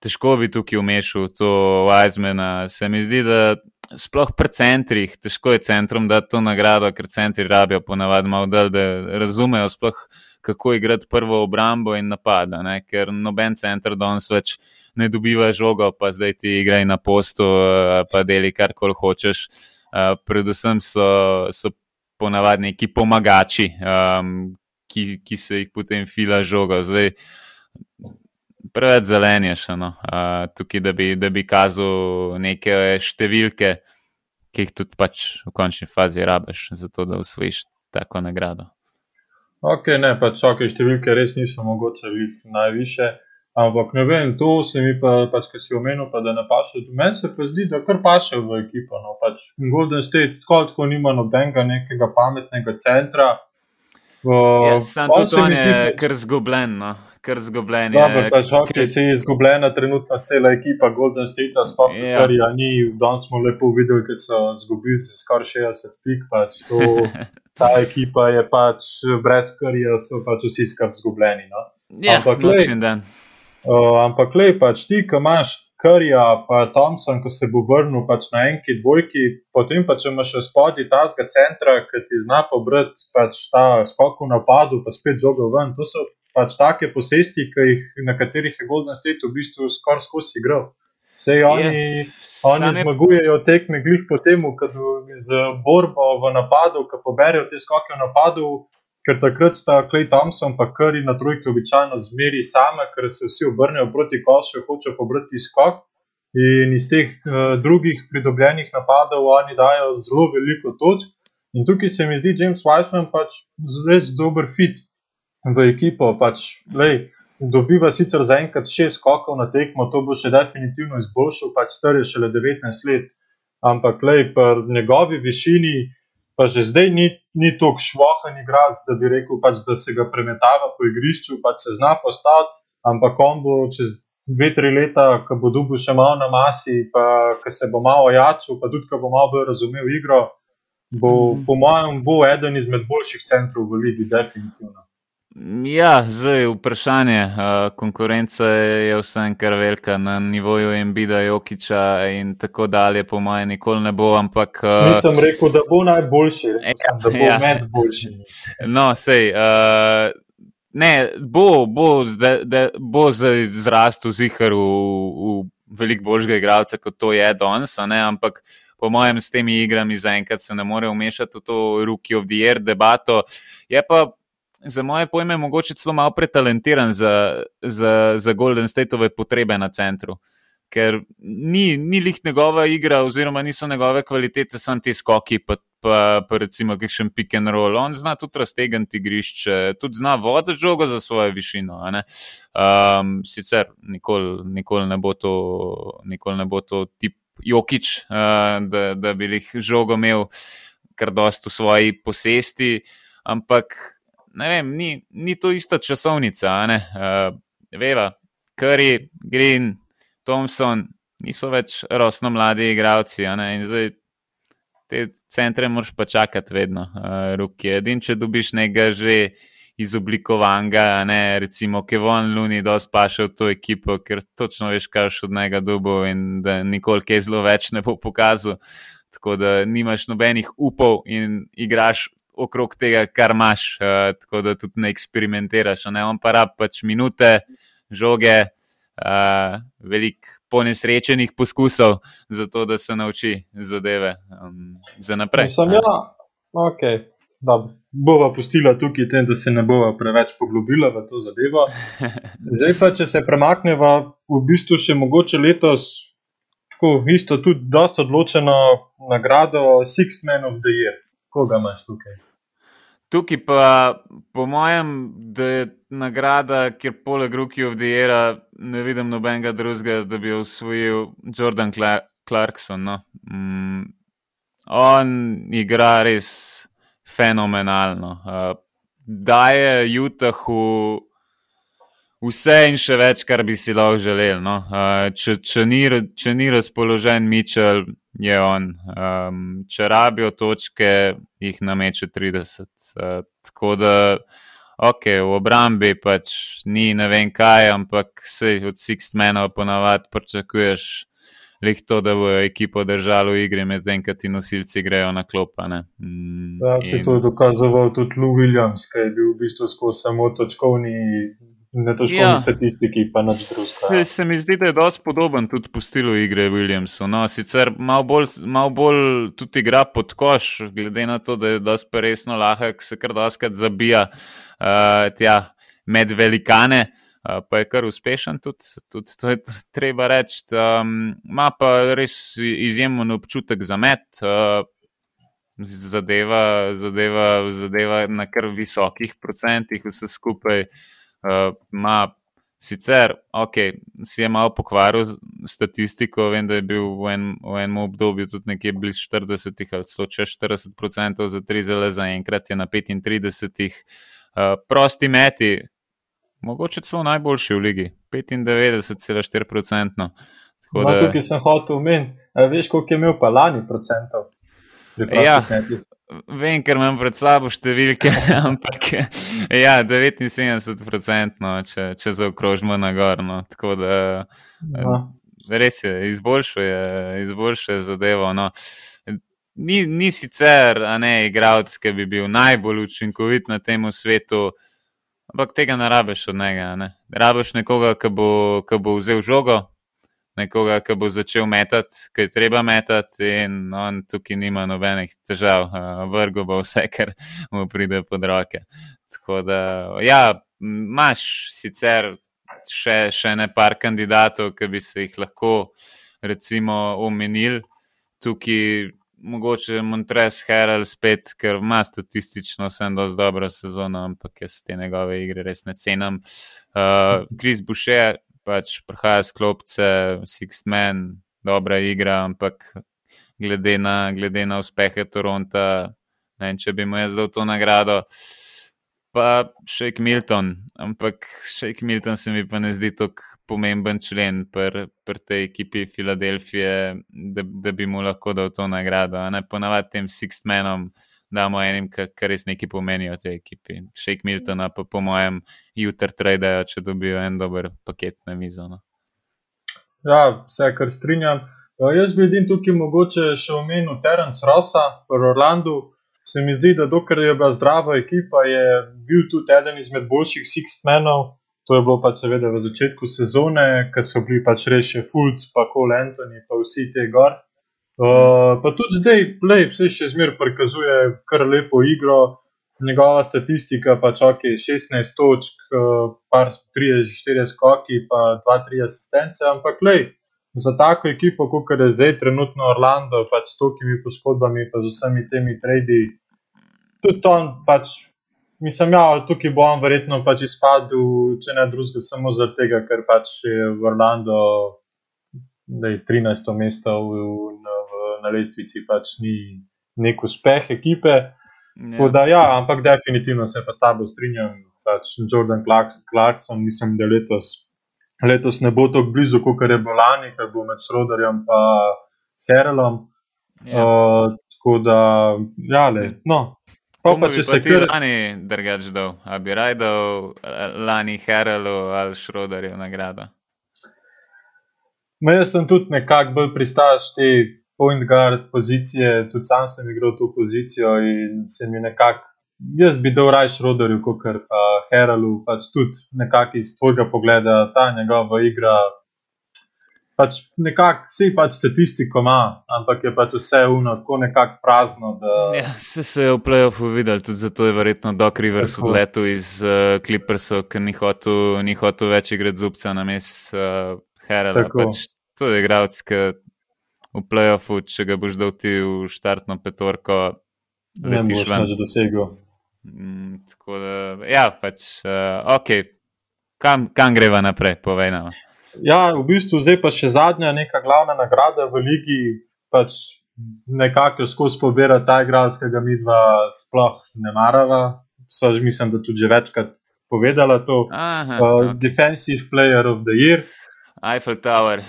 težko bi tukaj umešal to Weizmana. Se mi zdi, da sploh pri centrih, težko je centrom dati to nagrado, ker centri rabijo ponavadi malo dal, da razumejo sploh, kako igrati prvo obrambo in napada, ne? ker noben center danes več ne dobiva žogo, pa zdaj ti igraj na postu, eh, pa deli kar kol hočeš. Uh, predvsem so, so ponavadi neki pomagači, um, ki, ki se jih potem fila žoga. Zdaj, preveč zelen je še no, uh, tukaj, da bi, da bi kazal neke številke, ki jih tudi pač v končni fazi rabiš, zato da usvojiš tako nagrado. Ok, ne, pač ok, številke res niso mogoče jih najviše. Ampak ne vem, to se mi pa, pač, ki si omenil, pa da ne paše. Meni se pa zdi, da kar paše v ekipo. No. Pač Golden State tako, tako nima nobenega nekega pametnega centra, Ja, sam tudi on je kar zgubljen. No. Kar zgubljen je. Dobro, pač hockey se je izgubljena trenutna cela ekipa Golden State, sploh ja. kar je ni. Danes smo lepo videli, ker so zgubili se skoraj 60 pik. Pač to, ta ekipa je pač brez karija, so pač vsi skrb zgubljeni. No. Ja, ampak lej, uh, ampak lej, pač ti, ki imaš Karija, pa Thompson, ko se bo vrnil pač na enki, dvojki, potem pa če imaš še spodaj tazga centra, ki ti zna pobrati pač ta skok v napadu, pa spet žogo ven. To so pač take posesti, jih, na katerih je Golden State v bistvu skoraj skozi igral. Vse oni, yeah. oni zmagujejo tekme glih po tem, ko z borbo v napadu, ko poberijo te skoke v napadu, ker takrat sta Klej Thompson in Kari na trojki običajno zmeri same, ker se vsi obrnejo proti košu, hočejo pobrati skok. In iz teh uh, drugih pridobljenih napadov oni dajo zelo veliko točk. In tukaj se mi zdi James Weissman pač res dober fit v ekipo. Pač, lej, dobiva sicer zaenkrat šest skokov na tekmo, to bo še definitivno izboljšal, pač star je šele 19 let. Ampak lej, po njegovi višini pa že zdaj ni, ni tako švohen igralec, da bi rekel, pač, da se ga premetava po igrišču, pač se zna postaviti, ampak on bo čez dve, tri leta, ko bo dubu še malo na masi, pa ko se bo malo jačil, pa tudi ko bo malo bolj razumel igro, bo mm -hmm. po mojem bo eden izmed boljših centrov v Ligi, definitivno. Ja, zdaj vprašanje. Konkurenca je vsem kar velika na nivoju MBD, Jokiča in tako dalje, po mojem, nikoli ne bo. Ampak, Nisem rekel, da bo najboljši, sem, da bo ja. med boljšimi. No, sej. Uh, ne, bo, bo, bo zdaj zrastel zihar v, v veliko boljšega igralca, kot to je danes, ampak. Po mojem, s temi igrami zaenkrat se ne more umešati v to Rookie of the Year debato. Je pa za moje pojme, mogoče celo malo pretalentiran za, za, za Golden Stateove potrebe na centru. Ker ni, ni lih njegova igra, oziroma niso njegove kvalitete, samo ti skoki, pa, pa, pa recimo kakšen pick and roll. On zna tudi raztegniti igrišče, tudi zna voditi žogo za svojo višino. Um, sicer nikoli nikol ne, nikol ne bo to tip Jokič, uh, da, da bi jih žogo imel kar dost v svoji posesti, ampak ne vem, ni, ni to ista časovnica. Uh, veva, Curry, Green, Thompson niso več rosno mladi igravci. In zdaj te centre moraš pa čakati vedno, uh, roki. Edin, če dobiš nekaj že izoblikovanega, ne, recimo Kevon Luni, da spaša v to ekipo, ker točno veš, kaj še od njega dubo in da nikoli kaj zelo več ne bo pokazal. Tako da nimaš nobenih upov in igraš okrog tega, kar imaš, uh, tako da tudi ne eksperimentiraš. Ne? On pa rab pač minute, žoge, uh, veliko ponesrečenih poskusov, zato da se nauči zadeve um, za naprej. Sem ja, ok. Bova pustila tukaj, tem, da se ne bova preveč poglobila v to zadevo. Zdaj pa, če se premakneva, v bistvu še mogoče letos, tako isto, tudi dosta odločeno nagrado Sixth Man of the Year. Koga imaš tukaj? Tukaj pa, po mojem, da je nagrada, kjer poleg Rookie of the Year ne vidim nobenega drugega, da bi jo usvojil Jordan Clarkson. No? Mm, on igra res fenomenalno. Uh, daje Utahu vse in še več, kar bi si lahko želel. No? Uh, če, če, ni, če ni razpoložen Mitchell, je on. Um, če rabijo točke, jih nameče 30. Uh, tako da, ok, v obrambi pač ni ne vem kaj, ampak se od Sixth Menov ponavadi pričakuješ lih to, da bo ekipo držalo v igri, medtem ko ti nosilci grejo na klopane. Mm, ja, se in... to je dokazoval tudi Lou Williams, ki je bil v bistvu skozi samo točkovni. Ne točkovni ja, statistiki, pa na drugem. Se, se mi zdi, da je dosti podoben tudi po stilu igre Williamsu. No, sicer malo bolj, mal bolj tudi igra pod koš, glede na to, da je dosti resno lahek, se kar doskrat zabija uh, tja med velikane. Uh, pa je kar uspešen, tudi, tudi to je treba reči. Um, ima pa res izjemen občutek za met, uh, zadeva, zadeva, zadeva na kar visokih procentih, vse skupaj. Uh, ima sicer, ok, si je malo pokvaril statistiko, vem, da je bil v, en, v enem obdobju tudi nekje blizu 40 ali celo čez 40 procentov za tri zele, zaenkrat je na 35. Uh, prosti meti, mogoče celo najboljši v ligi, 95,4%. No, da... Tukaj sem hotel omeniti, veš, koliko je imel pa lani procentov. Ja, vem, ker imam pred sabo številke, ampak ja, 79%, no, če, če zaokrožimo na gorno. Tako da no. res je, izboljšuje, izboljšuje zadevo. No. Ni, ni sicer, a ne, igralec, ki bi bil najbolj učinkovit na tem svetu. Ampak tega ne rabiš od njega. Ne? Rabiš nekoga, ki bo, ki bo vzel žogo, nekoga, ki bo začel metati, ki je treba metati, in on tukaj nima nobenih težav, vrgo bo vse, kar mu pride pod roke. Tako da, ja, imaš sicer še, še ne par kandidatov, ki bi se jih lahko, recimo, omenili tukaj mogoče Montres Herald spet, ker ima statistično vsem dosti dobro sezono, ampak jaz te njegove igre res ne cenim. Uh, Chris Boucher pač prihaja z klopce, Six Men, dobra igra, ampak glede na, glede na uspehe Toronta, ne vem, če bi mu jaz dal to nagrado. Pa še Milton, ampak še Milton se mi pa ne zdi tako pomemben člen pri pr tej ekipi Filadelfije, da, da bi mu lahko dal to nagrado. Ne ponavadi tem Sixmenom damo enim, kar res neki pomenijo tej ekipi. Shake Miltona pa po mojem jutr tradejo, če dobijo en dober paket na mizo. No. Ja, vse kar strinjam. Jaz bi edin tukaj mogoče še omenil Terence Rossa v Orlandu. Se mi zdi, da dokler je bila zdrava ekipa, je bil tudi eden izmed boljših Sixmenov. To je bilo pač seveda v začetku sezone, ker so bili pač res še Fulc, pa Cole Anthony, pa vsi te gor. Uh, pa tudi zdaj, play, vse še zmeraj prikazuje kar lepo igro, njegova statistika pač ok, 16 točk, uh, par 3-4 skoki, pa 2-3 asistence, ampak play, za tako ekipo, kot je zdaj trenutno Orlando, pač s tokimi poškodbami, pa z vsemi temi tradi, tudi on pač Mislim, da ja, tukaj bo on verjetno pač izpadel, če ne drugega, samo zaradi tega, ker pač je v Orlando, da je 13. mesto v, v, v, na lestvici, pač ni nek uspeh ekipe. Ja. Da, ja, ampak definitivno se pa s tabo strinjam. Pač Jordan Clark, Clarkson, mislim, da letos, letos ne bo tako blizu, kot je bilo lani, ker bo med Schroederjem in Herelom. Ja. Uh, tako da, ja, le, no, Pa pa, če se kar... lani drugač dal, a bi raj dal eh, lani Herelu ali Šrodarju nagrado? No, jaz sem tudi nekako bolj pristaš te point guard pozicije, tudi sam sem igral to pozicijo in se mi nekako jaz bi dal rajš roderju, kot pa Heralu, pač tudi nekako iz tvojega pogleda ta njegova igra. Pač nekako vsi pač statistiko ima, ampak je pač vse uno, tako nekako prazno. Da... Ja, se, se je v playoffu videl, tudi zato je verjetno Doc Rivers odletel iz uh, Clippersov, ker ni hotel, ni hotel več igrati zubca na mestu uh, Herala. Pač, to je igralec, ki v playoffu, če ga boš dal ti v štartno petorko, ne boš več dosegel. Mm, tako da, ja, pač, uh, ok, kam, kam greva naprej, povej nam. Ja, v bistvu zdaj pa še zadnja, neka glavna nagrada v ligi, pač nekako skozi pobira ta igralec, ki ga mi dva sploh ne marava. Sva mislim, da tudi že večkrat povedala to. Aha, uh, okay. Defensive Player of the Year. Eiffel Tower.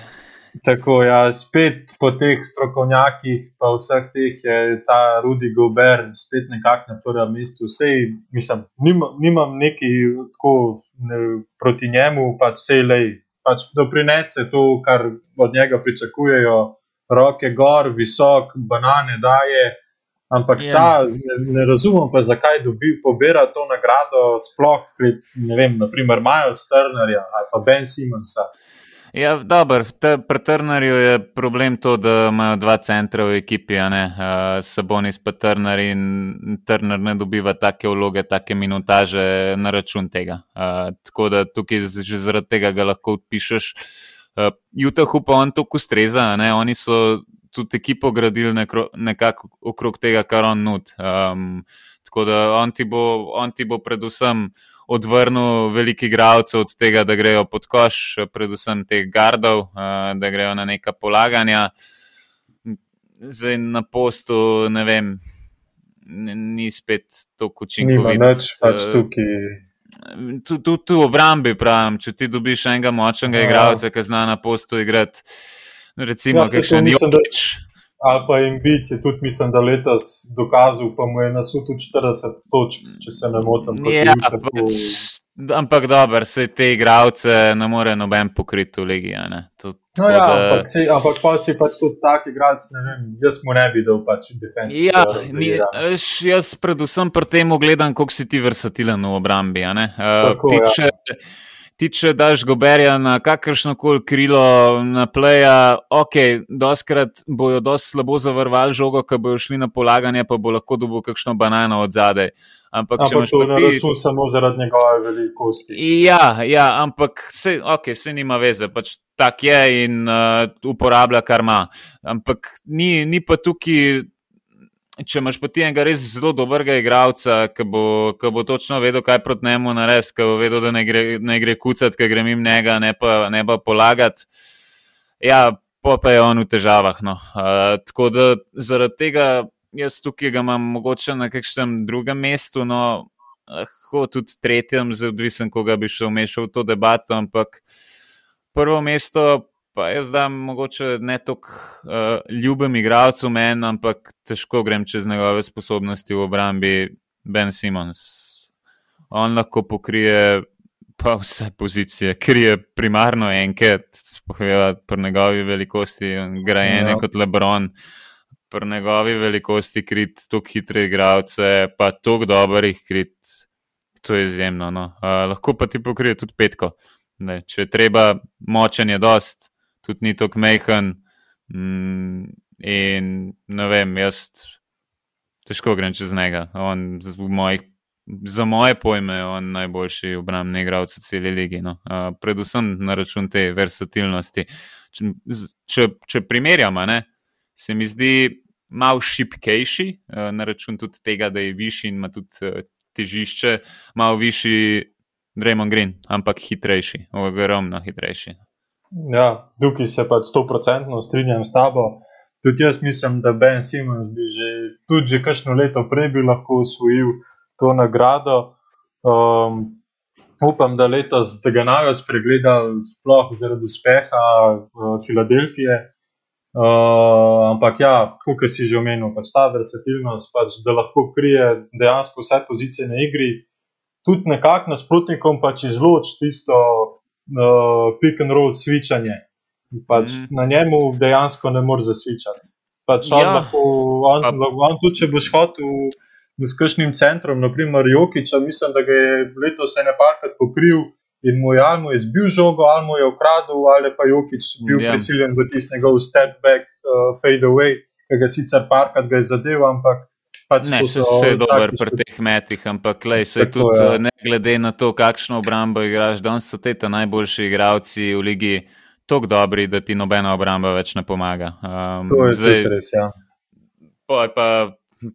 Tako, ja, spet po teh strokovnjakih, pa vseh teh je ta Rudy Gober spet nekako na prvem mestu. Vsej, mislim, nimam, nimam neki tako ne, proti njemu, pač vse le, pač doprinese to, kar od njega pričakujejo, roke gor, visok, banane daje. Ampak yeah. Ja. ta, ne, ne razumem pa, zakaj dobi pobira to nagrado, sploh ne vem, naprimer, Miles Turnerja ali pa Ben Simonsa. Ja, dobro, pri Trnerju je problem to, da imajo dva centra v ekipi, uh, Sabonis pa Trner in Trner ne dobiva take vloge, take minutaže na račun tega. Uh, tako da tukaj že zaradi tega ga lahko odpišeš. Uh, Jutahu pa on to ustreza, oni so tudi ekipo gradili nekro, nekako okrog tega, kar on nud. Um, tako da on ti bo, on ti bo predvsem odvrnil velikih igralcev od tega, da grejo pod koš, predvsem teh gardov, eh, da grejo na neka polaganja. Zdaj na postu, ne vem, ni spet tako učinkovito. Pač tukaj. Tudi tu, tu v obrambi, pravim, če ti dobiš enega močnega ja. igralca, ki zna na postu igrati, recimo, ja, kakšen Jokič. Da ali pa jim biti, tudi mislim, da letos dokazal, pa mu je nasu tudi 40 točk, če se ne motim. Ja, pač, ampak dobro, se te igravce ne more noben pokriti v Ligi. No, ja, da... ampak, si, ampak pa si pač tudi tak igralec, ne vem, jaz mu ne bi dal pač defensivno. Ja, ni, jaz predvsem pri tem gledam, koliko si ti versatilen v obrambi. Uh, Tako, tiče, ja ti če daš goberja na kakršno koli krilo, na pleja, ok, doskrat bojo dosti slabo zavrvali žogo, ko bojo šli na polaganje, pa bo lahko dobil kakšno banano od zadaj. Ampak, ampak če imaš to ti... na račun samo zaradi njegove velikosti. Ja, ja ampak se, okay, se nima veze, pač tak je in uh, uporablja, kar ima. Ampak ni, ni pa tukaj če imaš poti enega res zelo dobrega igralca, ki bo, bo točno vedel, kaj proti njemu narediti, ki bo vedel, da ne gre, ne gre kucati, ker gre mim njega, ne pa, ne pa polagati. Ja, pa, pa je on v težavah. No. Uh, tako da zaradi tega jaz tukaj ga imam mogoče na kakšnem drugem mestu, no, lahko tudi tretjem, zelo odvisen, koga bi šel vmešal v to debato, ampak prvo mesto pa jaz da mogoče ne toliko uh, ljubim igralcu meni, ampak težko grem čez njegove sposobnosti v obrambi Ben Simons. On lahko pokrije pa vse pozicije, ker je primarno enke, spohajati pri njegovi velikosti, grajene ja. kot Lebron. Pri njegovi velikosti krit tako hitre igralce, pa tako dobrih krit, to je izjemno. No. Uh, lahko pa ti pokrije tudi petko. Ne, če je treba, močen je dost, tudi ni tako mehen. Mm, in ne vem, jaz težko grem čez njega. On, mojih, za moje pojme je on najboljši obrambni igralec v celi ligi. No. Uh, predvsem na račun te versatilnosti. Če, če, če primerjamo, ne, se mi zdi malo šipkejši, uh, na račun tudi tega, da je višji in ima tudi uh, težišče, malo višji. Draymond Green, ampak hitrejši, ogromno hitrejši. Ja, tukaj se pač sto procentno strinjam s tabo. Tudi jaz mislim, da Ben Simons bi že tudi že kakšno leto prej bi lahko usvojil to nagrado. Um, upam, da letos tega najo spregledal, sploh zaradi uspeha uh, Filadelfije. Uh, ampak ja, kot si že omenil, pač ta versatilnost, pač, da lahko krije dejansko vse pozicije na igri, tudi nekako nasprotnikom pač izloči tisto uh, pick and roll switchanje. Pač mm. Na njemu dejansko ne moreš zasvičati. Pač on, ja. lahko, on, on tudi, če boš hotel s kakšnim centrom, naprimer Jokiča, mislim, da ga je letos ene parkrat pokril in mu je ali mu je zbil žogo, ali mu je ukradel, ali pa Jokič bil yeah. Ja. prisiljen v tisti njegov step back, uh, fade away, ki ga sicer parkrat ga je zadeval, ampak. Pač ne, se vse je dobro pri teh metih, ampak lej, se tudi ja. ne glede na to, kakšno obrambo igraš, danes so te najboljši igravci v ligi tako dobri, da ti nobena obramba več ne pomaga. Um, to je zdaj res, ja. Pa, pa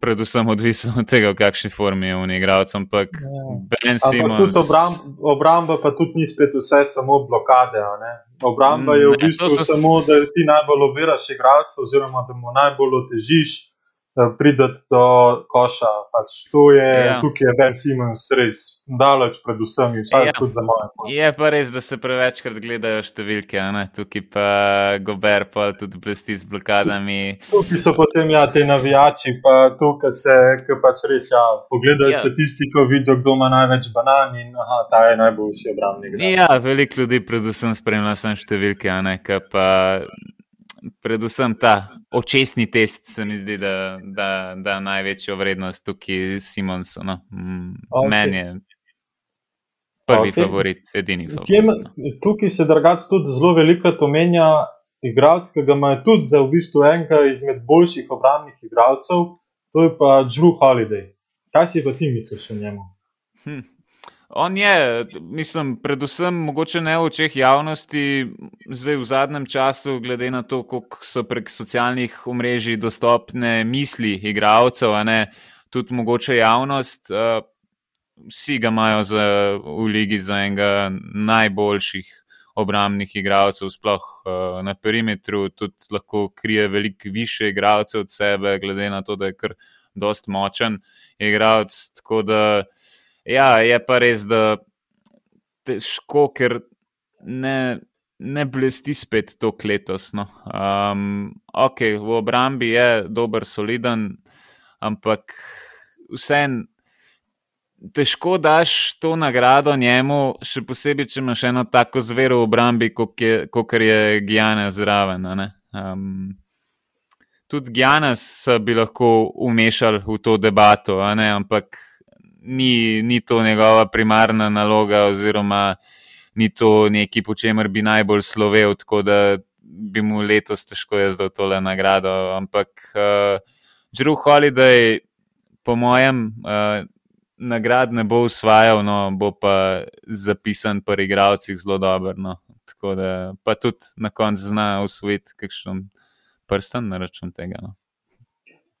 predvsem odvisno od tega, v kakšni formi je on igralec. Ampak ja. Simons. Obramb, obramba pa tudi ni spet vse samo blokade. Obramba je v bistvu ne, samo, da ti najbolj oviraš igralca, oziroma da mu najbolj otežiš prideti do koša. Pač to je, ja. tukaj je Ben Simons res daleč pred vsemi, vsaj ja. tudi za moje. Je pa res, da se prevečkrat gledajo številke, ne? tukaj pa Gober pa tudi blesti z blokadami. Tukaj so potem ja, te navijači, pa tukaj se pač res ja, pogledajo ja. statistiko, vidijo, kdo ima največ banan in aha, ta je najboljši obrambnik. Ja, veliko ljudi predvsem spremlja sem številke, ne? pa predvsem ta očesni test, se mi zdi, da da, da največjo vrednost tukaj Simonsu. No. Okay. Meni je prvi okay. favorit, edini favorit. Kjem, no. tukaj se drugače tudi zelo veliko omenja. Igralec, ki ga ima tudi za v bistvu enega izmed boljših obrambnih igralcev, to je pa Drew Holiday. Kaj si pa ti misliš o njemu? Hm. On je, mislim, predvsem mogoče ne v očeh javnosti, zdaj v zadnjem času, glede na to, koliko so prek socialnih omrežij dostopne misli igralcev, tudi mogoče javnost. Uh, vsi ga imajo za, v ligi za enega najboljših obrambnih igralcev, sploh uh, na perimetru, tudi lahko krije veliko više igralcev od sebe, glede na to, da je kar dost močen igralec. Tako da. Ja, je pa res, da težko, ker ne, ne blesti spet to letos. No. Um, ok, v obrambi je dober, soliden, ampak vseeno. Težko daš to nagrado njemu, še posebej, če imaš eno tako zvero v obrambi, kot je, je Gijana zraven. Um, tudi Gijana bi lahko umešali v to debato, ampak ni, ni to njegova primarna naloga, oziroma ni to nekaj, po čemer bi najbolj slovel, tako da bi mu letos težko jaz dal tole nagrado. Ampak uh, Drew Holiday, po mojem, uh, nagrad ne bo usvajal, no, bo pa zapisan pri igravcih zelo dobro. No. Tako da pa tudi na koncu zna usvojiti kakšen prsten na račun tega. No.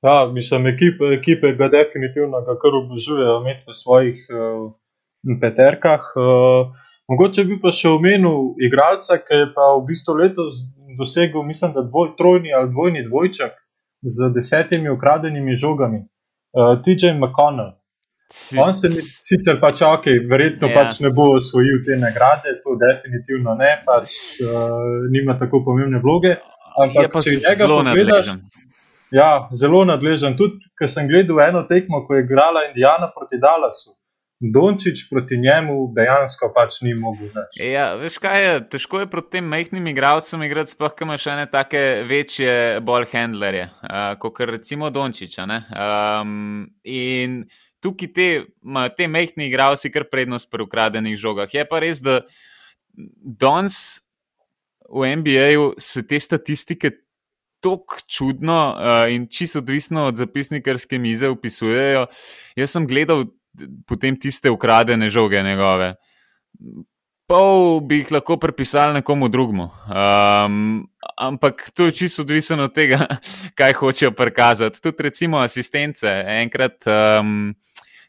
Ja, mislim, ekipe, ekipe ga definitivno ga kar obožujejo imeti v svojih uh, peterkah. Uh, mogoče bi pa še omenil igralca, ki je pa v bistvu letos dosegel, mislim, da dvoj, trojni ali dvojni dvojček z desetimi ukradenimi žogami. Uh, TJ McConnell. Si. On se mi sicer pač ok, verjetno ja. pač ne bo osvojil te nagrade, to definitivno ne, pač uh, nima tako pomembne vloge. Ampak, če njega pogledaš, Ja, zelo nadležen. Tudi, ker sem gledal eno tekmo, ko je igrala Indijana proti Dallasu. Dončić proti njemu dejansko pač ni mogel več. Ja, veš kaj je, težko je proti tem majhnim igralcem igrati, sploh kaj imaš ene take večje ball handlerje, uh, kot recimo Dončić. Um, in tukaj te, te majhni igralci kar prednost pri ukradenih žogah. Je pa res, da danes v NBA-ju se te statistike tako čudno uh, in čisto odvisno od zapisnikarske mize opisujejo. Jaz sem gledal potem tiste ukradene žoge njegove. Pol bi jih lahko prepisali nekomu drugemu. Um, ampak to je čisto odvisno od tega, kaj hočejo prikazati. Tudi, recimo, asistence. Enkrat um,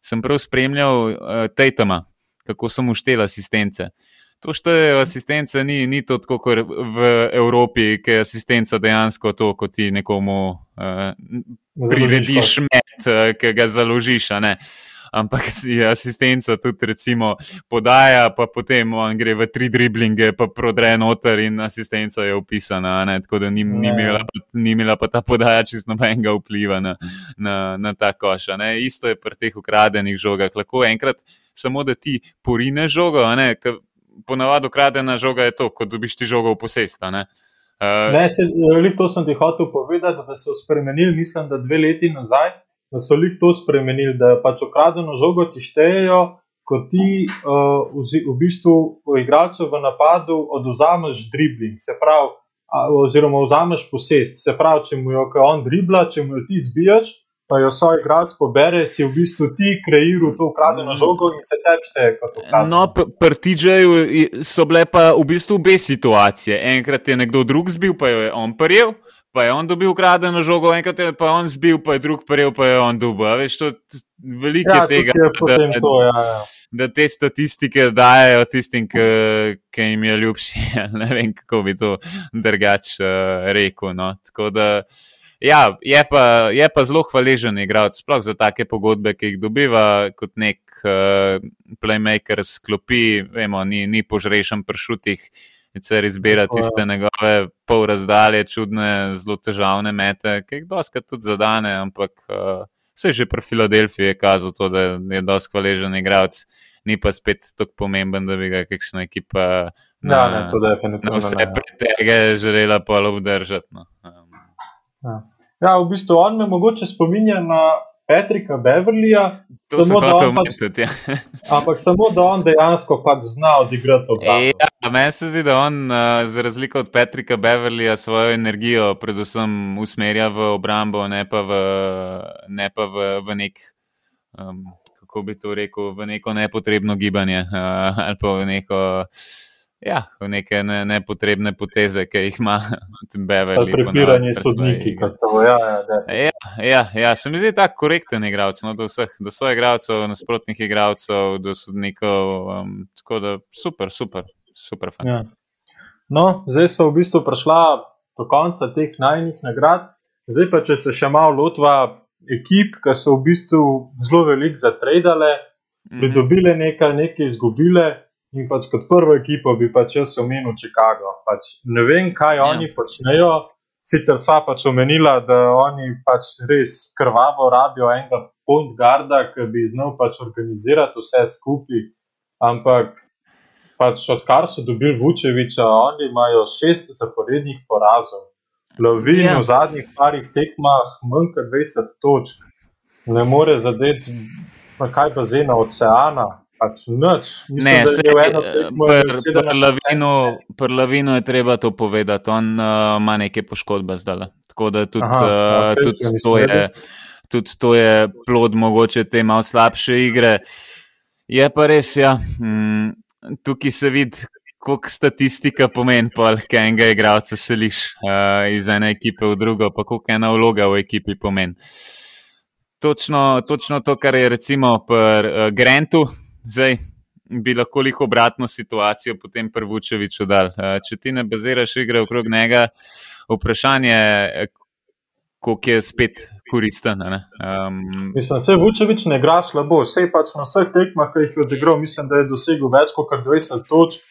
sem prav spremljal uh, Tatama, kako sem uštel asistence. To šteje asistence, ni, ni to tako kot v Evropi, ki je asistenca dejansko to, kot ti nekomu uh, prirediš med, uh, ki ga založiš. Ampak je asistenca tudi, recimo, podaja, pa potem on gre v tri driblinge, pa prodre noter in asistenca je upisana. Tako da ni, ni, imela, ni imela pa ta podaja čisto nobenega vpliva na, na, na ta koš. Isto je pri teh ukradenih žogah. Lahko enkrat samo da ti porine žogo, ponavadi ukradena žoga je to, kot dobiš ti žogo v posesta. Ne? Uh, ne, se, to sem ti hotel povedati, da so spremenili, mislim, da dve leti nazaj. da so jih to spremenili, da pač ukradeno žogo ti štejejo, ko ti uh, v, v bistvu igralcu v napadu oduzameš dribling, se pravi, oziroma vzameš posest. Se pravi, če mu jo on dribla, če mu jo ti zbijaš pa jo svoj igralec pobere, si v bistvu ti kreiral to ukradeno žogo in se tečete kot ukradeno. No, pri TJ-ju so bile pa v bistvu obe situacije. Enkrat je nekdo drug zbil, pa jo je on prijel. Pa je on dobil ukradeno žogo, enkrat je pa on zbil, pa je drug prijel, pa je on dobil. Veš, to veliko ja, je tega, je da, to, ja, ja. da te statistike dajo tistim, ki jim je ljubši. Ne vem, kako bi to drugače uh, rekel. No. Tako da. Uh, Ja, je pa, je pa zelo hvaležen igralec, sploh za take pogodbe, ki jih dobiva kot nek uh, playmaker, sklopi, vemo, ni, ni požrešen pršutih. Cer izbira tiste njegove pol razdalje, čudne, zelo težavne mete, ki jih doskrat tudi zadane, ampak uh, vse že pri Filadelfiji je kazal to, da je dosti hvaležen igralec, ni pa spet tako pomemben, da bi ga kakšna ekipa na, ja, ne, na vse pretege želela pa obdržati. No. Ja. Ja, v bistvu on me mogoče spominja na Patrika Beverlyja. Samo da on pač, ja. ampak samo da on dejansko pač zna odigrati to. Ja, meni se zdi, da on, uh, za razliko od Patrika Beverlyja, svojo energijo predvsem usmerja v obrambo, ne pa v, ne pa v, v nek. Um, Kako bi to rekel, v neko nepotrebno gibanje uh, ali pa v neko uh, Ja, v neke ne, nepotrebne poteze, ki jih ima Beverly. Prepiranje sodniki, kot to ja, ja, ja, ja, ja, se mi zdi tako korekten igralec, no, do vseh, do svojih igralcev, nasprotnih igralcev, do sodnikov. Um, tako da super, super, super. Ja. No, zdaj smo v bistvu prišla do konca teh najnih nagrad. Zdaj pa, če se še malo lotva ekip, ki so v bistvu zelo veliko zatredale, mhm. pridobile nekaj, nekaj izgubile. In pač kot prvo ekipo bi pač jaz omenil Chicago. Pač ne vem, kaj ja. oni počnejo. Sicer sva pač omenila, da oni pač res krvavo rabijo enega point guarda, ki bi znal pač organizirati vse skupaj. Ampak pač odkar so dobili Vučeviča, oni imajo šest zaporednih porazov. Lovin ja. v zadnjih parih tekmah manj kot 20 točk. Ne more zadeti, kaj pa zena oceana pač noč. Ne, se je eno, pri Lavinu je treba to povedati, on uh, ima neke poškodbe zdaj. Tako da tudi, Aha, uh, tudi, to je, tudi to je plod mogoče te malo slabše igre. Je pa res, ja, mm, tukaj se vidi. Kolik statistika pomeni, pa lahko enega igralca seliš uh, iz ene ekipe v drugo, pa koliko ena vloga v ekipi pomeni. Točno, točno to, kar je recimo pri uh, Grantu, zdaj bi lahko jih obratno situacijo potem Prvučeviču dal. Eh, če ti ne baziraš igre okrog njega, vprašanje je, koliko je spet koristen. Um, mislim, da se Vučevič ne igra slabo, vse pač na vseh tekmah, ki jih je odigral, mislim, da je dosegel več kot 20 točk.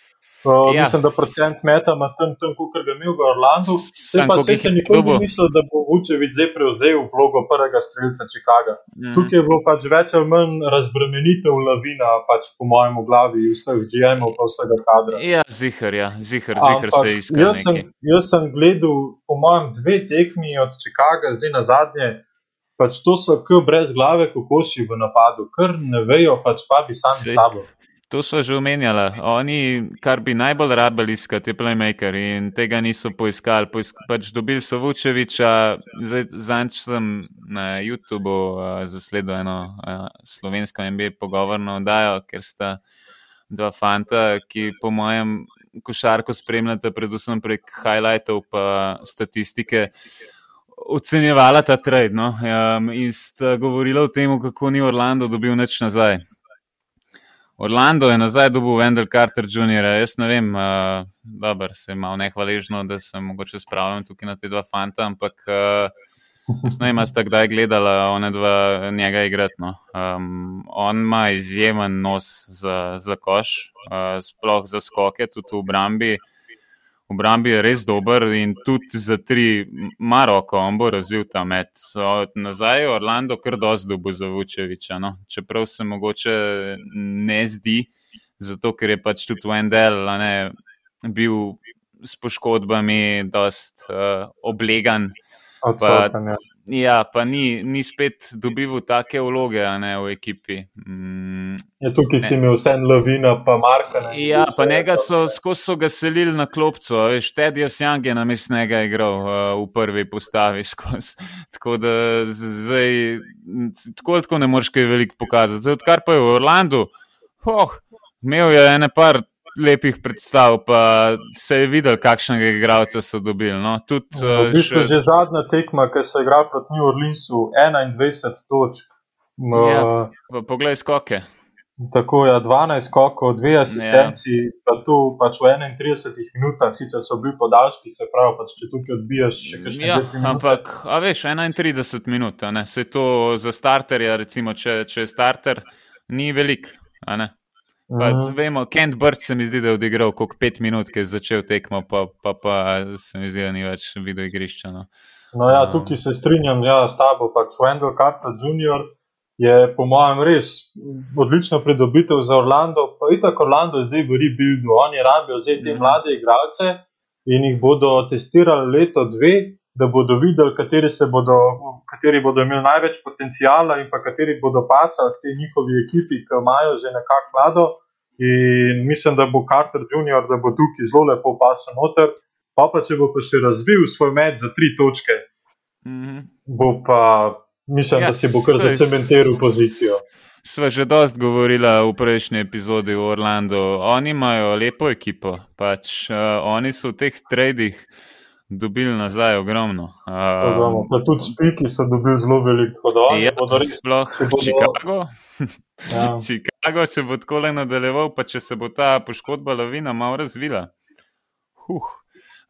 Uh, ja. Mislim, da procent meta ima tam, tam kot ga imel v Orlandu. Se pa če se nikoli ni mislil, da bo Vučevič zdaj prevzel vlogo prvega streljca Chicaga. Mm. Tukaj je bilo pač več ali manj razbremenitev lavina, pač po mojem glavi, vseh GM-ov pa vsega kadra. Ja, zihar, ja, zihar, zihar se iskal. Jaz sem, jaz sem gledal, po mojem, dve tekmi od Chicaga, zdaj na zadnje. Pač to so k brez glave kokoši v napadu, ker ne vejo, pač pa bi sami sabo. To so že omenjali. Oni, kar bi najbolj rabili iskati, je playmaker in tega niso poiskali. Poisk, pač dobili so Vučeviča, zdaj sem na YouTubu uh, zasledil eno uh, slovensko MB pogovorno oddajo, ker sta dva fanta, ki po mojem košarko spremljate predvsem prek highlightov pa statistike. Ocenjevala ta trade no? um, in sta govorila o tem, kako ni Orlando dobil nič nazaj. Orlando je nazaj dobil Vendel Carter Jr. Jaz ne vem, uh, dobro, se malo nehvaležno, da sem mogoče spravljen tukaj na te dva fanta, ampak uh, ne vem, sta kdaj gledala one dva njega igrati. No. Um, on ima izjemen nos za, za koš, uh, sploh za skoke, tudi v obrambi. Obrambi je res dober in tudi za tri Maroko on bo razvil ta med. Od nazaj je Orlando kar dosti dobo za Vučeviča, no? čeprav se mogoče ne zdi, zato ker je pač tudi Wendell ne, bil s poškodbami dost uh, oblegan. Odsoten, ja. Ja, pa ni, ni spet dobival take vloge ne, v ekipi. Mm, ja, tukaj si imel vse lovina, pa Marka. Ne, ja, pa njega so skozi ga selili na klopco. Štedija Sjang je namest njega igral uh, v prvi postavi skozi. Tako da zdaj, tako, tako ne moreš kaj veliko pokazati. Zdaj, odkar pa je v Orlandu, oh, imel je ene par lepih predstav, pa se je videl, kakšnega igralca so dobili. No? Tud, no, v bistvu še... že zadnja tekma, ki so igrali proti New Orleansu, 21 točk. Ja, poglej, skoke. Tako je, ja, 12 skokov, dve asistenci, ja. pa tu pač v 31 minutah, sicer so bili podaljški, se pravi, pač, če tukaj odbijaš še kaj. Ja, ampak, a veš, 31 minut, se to za starterja, recimo, če, če je starter, ni velik. Pa, uh -huh. vemo, Kent Bird se mi zdi, da je odigral kot pet minut, ki je začel tekmo, pa, pa, pa se mi zdi, da ni več video igrišča. No. no ja, tukaj se strinjam ja, s tabo. Pač Wendell Carter Jr. je po mojem res odlično pridobitev za Orlando. Pa in tako Orlando zdaj gori buildu. Oni rabijo zdaj te uh mhm. -huh. mlade igralce in jih bodo testirali leto, dve. Da bodo videli, kateri, bodo, kateri bodo imeli največ potencijala, in pa kateri bodo pasali k tej njihovi ekipi, ki imajo že nekako mlado. In mislim, da bo Carter Jr., da bo tukaj zelo lepo pasel noter. Pa, pa če bo pa še razvil svoj med za tri točke, mm -hmm. bo pa, mislim, ja, da si bo kar zacementiral pozicijo. Sva že dost govorila v prejšnji epizodi v Orlandu. Oni imajo lepo ekipo, pač uh, oni so v teh tradih dobili nazaj ogromno. Um, pa tudi spiki so dobili zelo veliko hodov. Ja, sploh Chicago. Ja. Chicago, če bo tako nadaljeval, pa če se bo ta poškodba lavina malo razvila. Huh.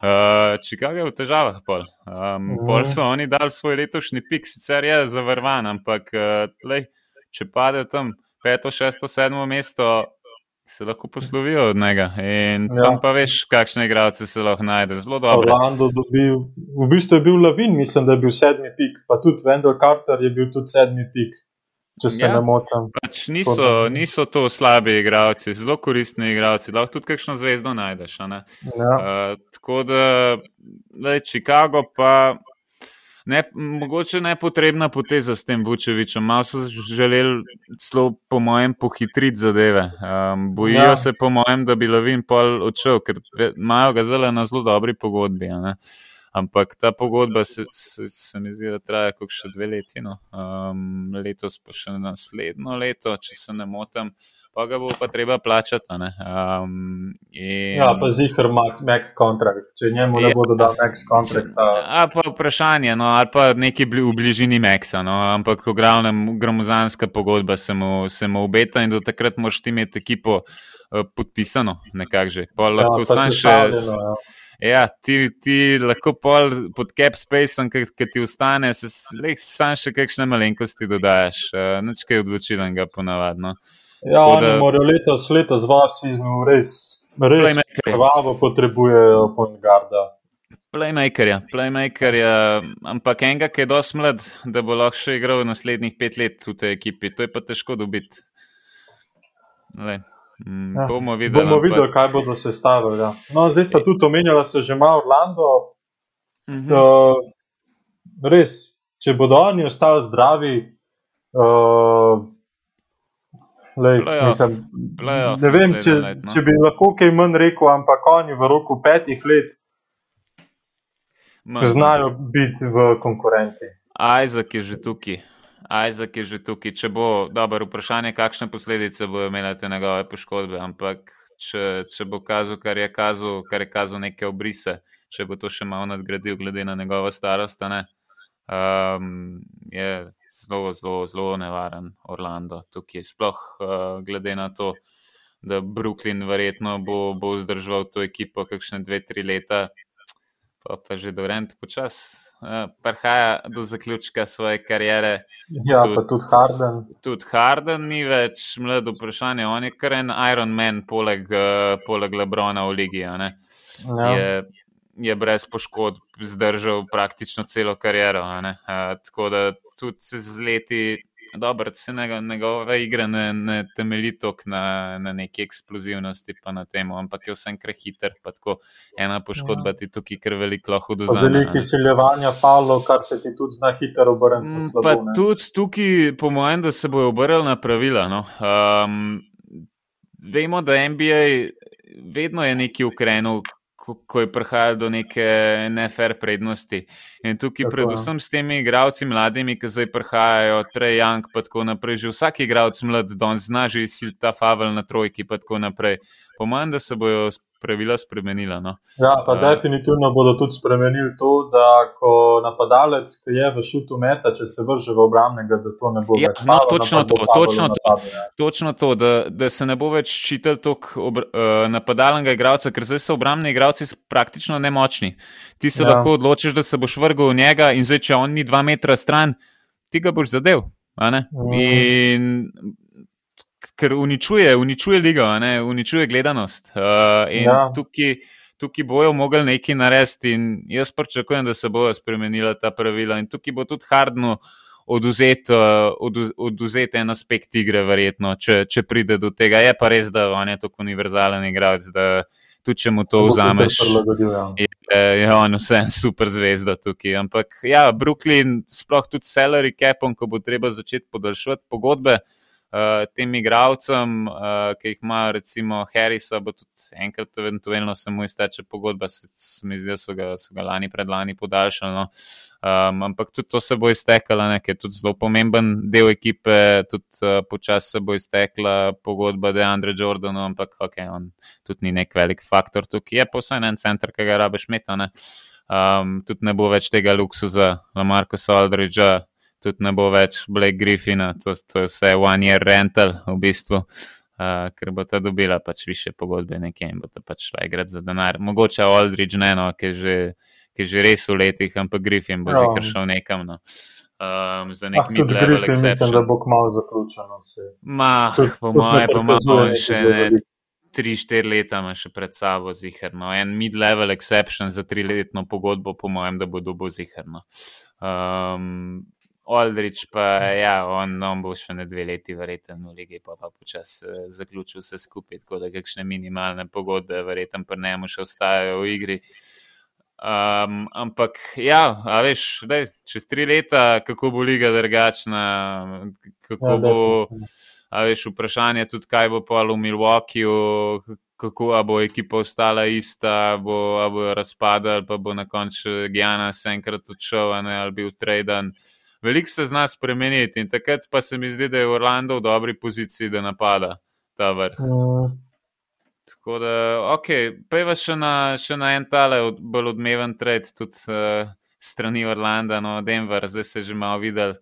Uh, Chicago je v težavah. Pol. Um, mm. pol so oni dali svoj letošnji pik, sicer je zavrvan, ampak uh, tlej, če pade tam peto, šesto, sedmo mesto, se lahko poslovijo od njega. In ja. tam pa veš, kakšne igralce se lahko najde. Zelo dobro. Dobil, v bistvu je bil Lavin, mislim, da je bil sedmi pik, pa tudi Vendel Carter je bil tudi sedmi pik. Če se ja, ne motim. Pač niso, niso to slabi igralci, zelo koristni igralci. Lahko tudi kakšno zvezdo najdeš. Ja. Uh, tako da, le Chicago pa ne, mogoče ne potrebna poteza s tem Vučevičem. Malo so želeli celo, po mojem, pohitriti zadeve. Um, bojijo ja. se, po mojem, da bi Lovin pol odšel, ker imajo ga zelo na zelo dobri pogodbi. Ampak ta pogodba se, se, se mi zdi, da traja kot še dve leti. No. Um, letos pa še naslednjo leto, če se ne motim pa ga bo pa treba plačati. Um, in... Ja, pa zihar nek kontrakt, če njemu ne ja. bodo dali nek kontrakt. A pa vprašanje, no, ali pa nekaj v bližini Meksa, no, ampak v glavnem gromozanska pogodba se mu, se mu obeta in do takrat moraš imeti ekipo uh, podpisano, nekakže. Pa ja, lahko ja, sam še. Ja. Ja, ti, ti lahko pol pod cap spaceom, ki ti ostane, se sam še kakšne malenkosti dodajaš, uh, nič kaj odločilenega ponavadno. Uh, Ja, oni da... morajo letos, letos vas iznu res, res krvavo potrebujejo Poingarda. Playmakerja, playmakerja, ampak enega, ki je dosti mlad, da bo lahko še igral naslednjih pet let v tej ekipi, to je pa težko dobiti. Mm, ja, bomo videli, bomo videli ampak... kaj bodo se stavili. Ja. No, zdaj so tudi omenjali, da se že ima Orlando. Uh -huh. uh, res, če bodo oni ostali zdravi, uh, Lej, playoff, mislim, playoff ne vem, če, let, no. če bi lahko kaj manj rekel, ampak oni v roku petih let manj znajo biti v konkurenci. Ajzak je že tukaj. Ajzak je že tukaj. Če bo dobro vprašanje, kakšne posledice bojo imele te njegove poškodbe, ampak če, če bo kazal, kar je kazal, kar je kazal neke obrise, če bo to še malo nadgradil, glede na njegovo starost, ne, um, je zelo, zelo, zelo nevaren Orlando. Tukaj sploh uh, glede na to, da Brooklyn verjetno bo, bo vzdržal to ekipo kakšne dve, tri leta, pa, pa že do Rent počas. Uh, Prihaja do zaključka svoje kariere. Ja, tud, pa tudi Harden. Tudi Harden ni več mlad vprašanje. On je kar en Iron Man, poleg, uh, poleg Lebrona v Ligi. Ja. Je, je brez poškodb zdržal praktično celo kariero. Uh, tako da tudi z leti dobro, se njegove igre ne, ne temelji toliko na, na neki eksplozivnosti, pa na tem, ampak je vsem kar hiter, pa tako ena poškodba ja. ti tukaj, ker veliko lahko dozna. Veliki siljevanja falo, kar se ti tudi zna hitro obrniti. Mm, pa tudi tukaj, po mojem, da se bojo obrnili na pravila. No. Um, vemo, da NBA vedno je neki ukrenil, ko, ko je prihajalo do neke nefer prednosti. In tukaj, tako, predvsem s temi igravci mladimi, ki zdaj prihajajo, Trejang, pa tako naprej, že vsak igralec mlad, da zna že sil ta favel na trojki, pa tako naprej. Pomanj, da se bojo pravila spremenila. No. Ja, pa uh, definitivno bodo tudi spremenili to, da ko napadalec, ki je v šutu meta, če se vrže v obramnega, da to ne bo ja, več. No, točno to, točno to, ja. točno to da, da se ne bo več čital tok uh, napadalnega igralca, ker zdaj so obramni igralci praktično nemočni. Ti se ja. lahko odločiš, da se boš vrgel v njega in zdaj, če on ni dva metra stran, ti ga boš zadev. Mm. In ker uničuje, uničuje ligo, ne, uničuje gledanost. Uh, in ja. tukaj, tukaj bojo mogli nekaj narediti, in jaz pričakujem, da se bojo spremenila ta pravila. In tukaj bo tudi hardno oduzeti uh, oduzet en aspekt igre, verjetno, če, če pride do tega. Je pa res, da on je tako univerzalen igralec. Tudi če mu to vzameš, ja. je, je on vse en super zvezda tukaj. Ampak ja, Brooklyn, sploh tudi salary capom, ko bo treba začeti podaljšati pogodbe, uh, uh, tem igravcem, uh, ki jih ima, recimo Harrisa, bo tudi enkrat, eventualno se mu izteče pogodba, se mi zdi, da so ga, so ga lani predlani podaljšali. No. Um, ampak tudi to se bo iztekalo, ker je tudi zelo pomemben del ekipe, tudi uh, počasi se bo iztekla pogodba Deandre Jordanu, ampak ok, on tudi ni nek velik faktor tukaj. Je pa vsaj en center, ki ga rabeš metane. Um, tudi ne bo več tega luksuza, Lamarko Soldridgea, tudi ne bo več Blake Griffina, to, to je vse one year rental v bistvu. Uh, ker bo ta dobila pač više pogodbe nekje in bo ta pač šla igrati za denar. Mogoče Aldridge ne, no, ki je že, ki je že res v letih, ampak Griffin bo zihar šel nekam. No. Um, za nek mid-level exception. Mislim, da bo kmalo zaključeno vse. Ma, po moje, po moje, še ne. 3-4 leta ima še pred sabo ziharno. En mid-level exception za 3-letno pogodbo, po mojem, da bo dobo ziharno. Um, Aldrich pa ja, on, on bo še ne dve leti, verjeten v lige, pa pa počasi uh, zaključil vse skupaj, tako da kakšne minimalne pogodbe, verjeten pa ne mu še ostajajo v igri. Um, ampak ja, a veš, daj, čez tri leta, kako bo liga drugačna, kako ja, bo, a veš, vprašanje tudi, kaj bo pa v Milwaukeeju, kako bo ekipa ostala ista, bo, bo razpadala, pa bo na koncu Gjana se enkrat odšel, ali bil traden veliko se zna spremeniti in takrat pa se mi zdi, da je Orlando v dobri poziciji, da napada ta vrh. Mm. Tako da, ok, pejva še na, še na en tale od, bolj odmeven trend, tudi uh, strani Orlanda, no Denver, zdaj se že malo videl,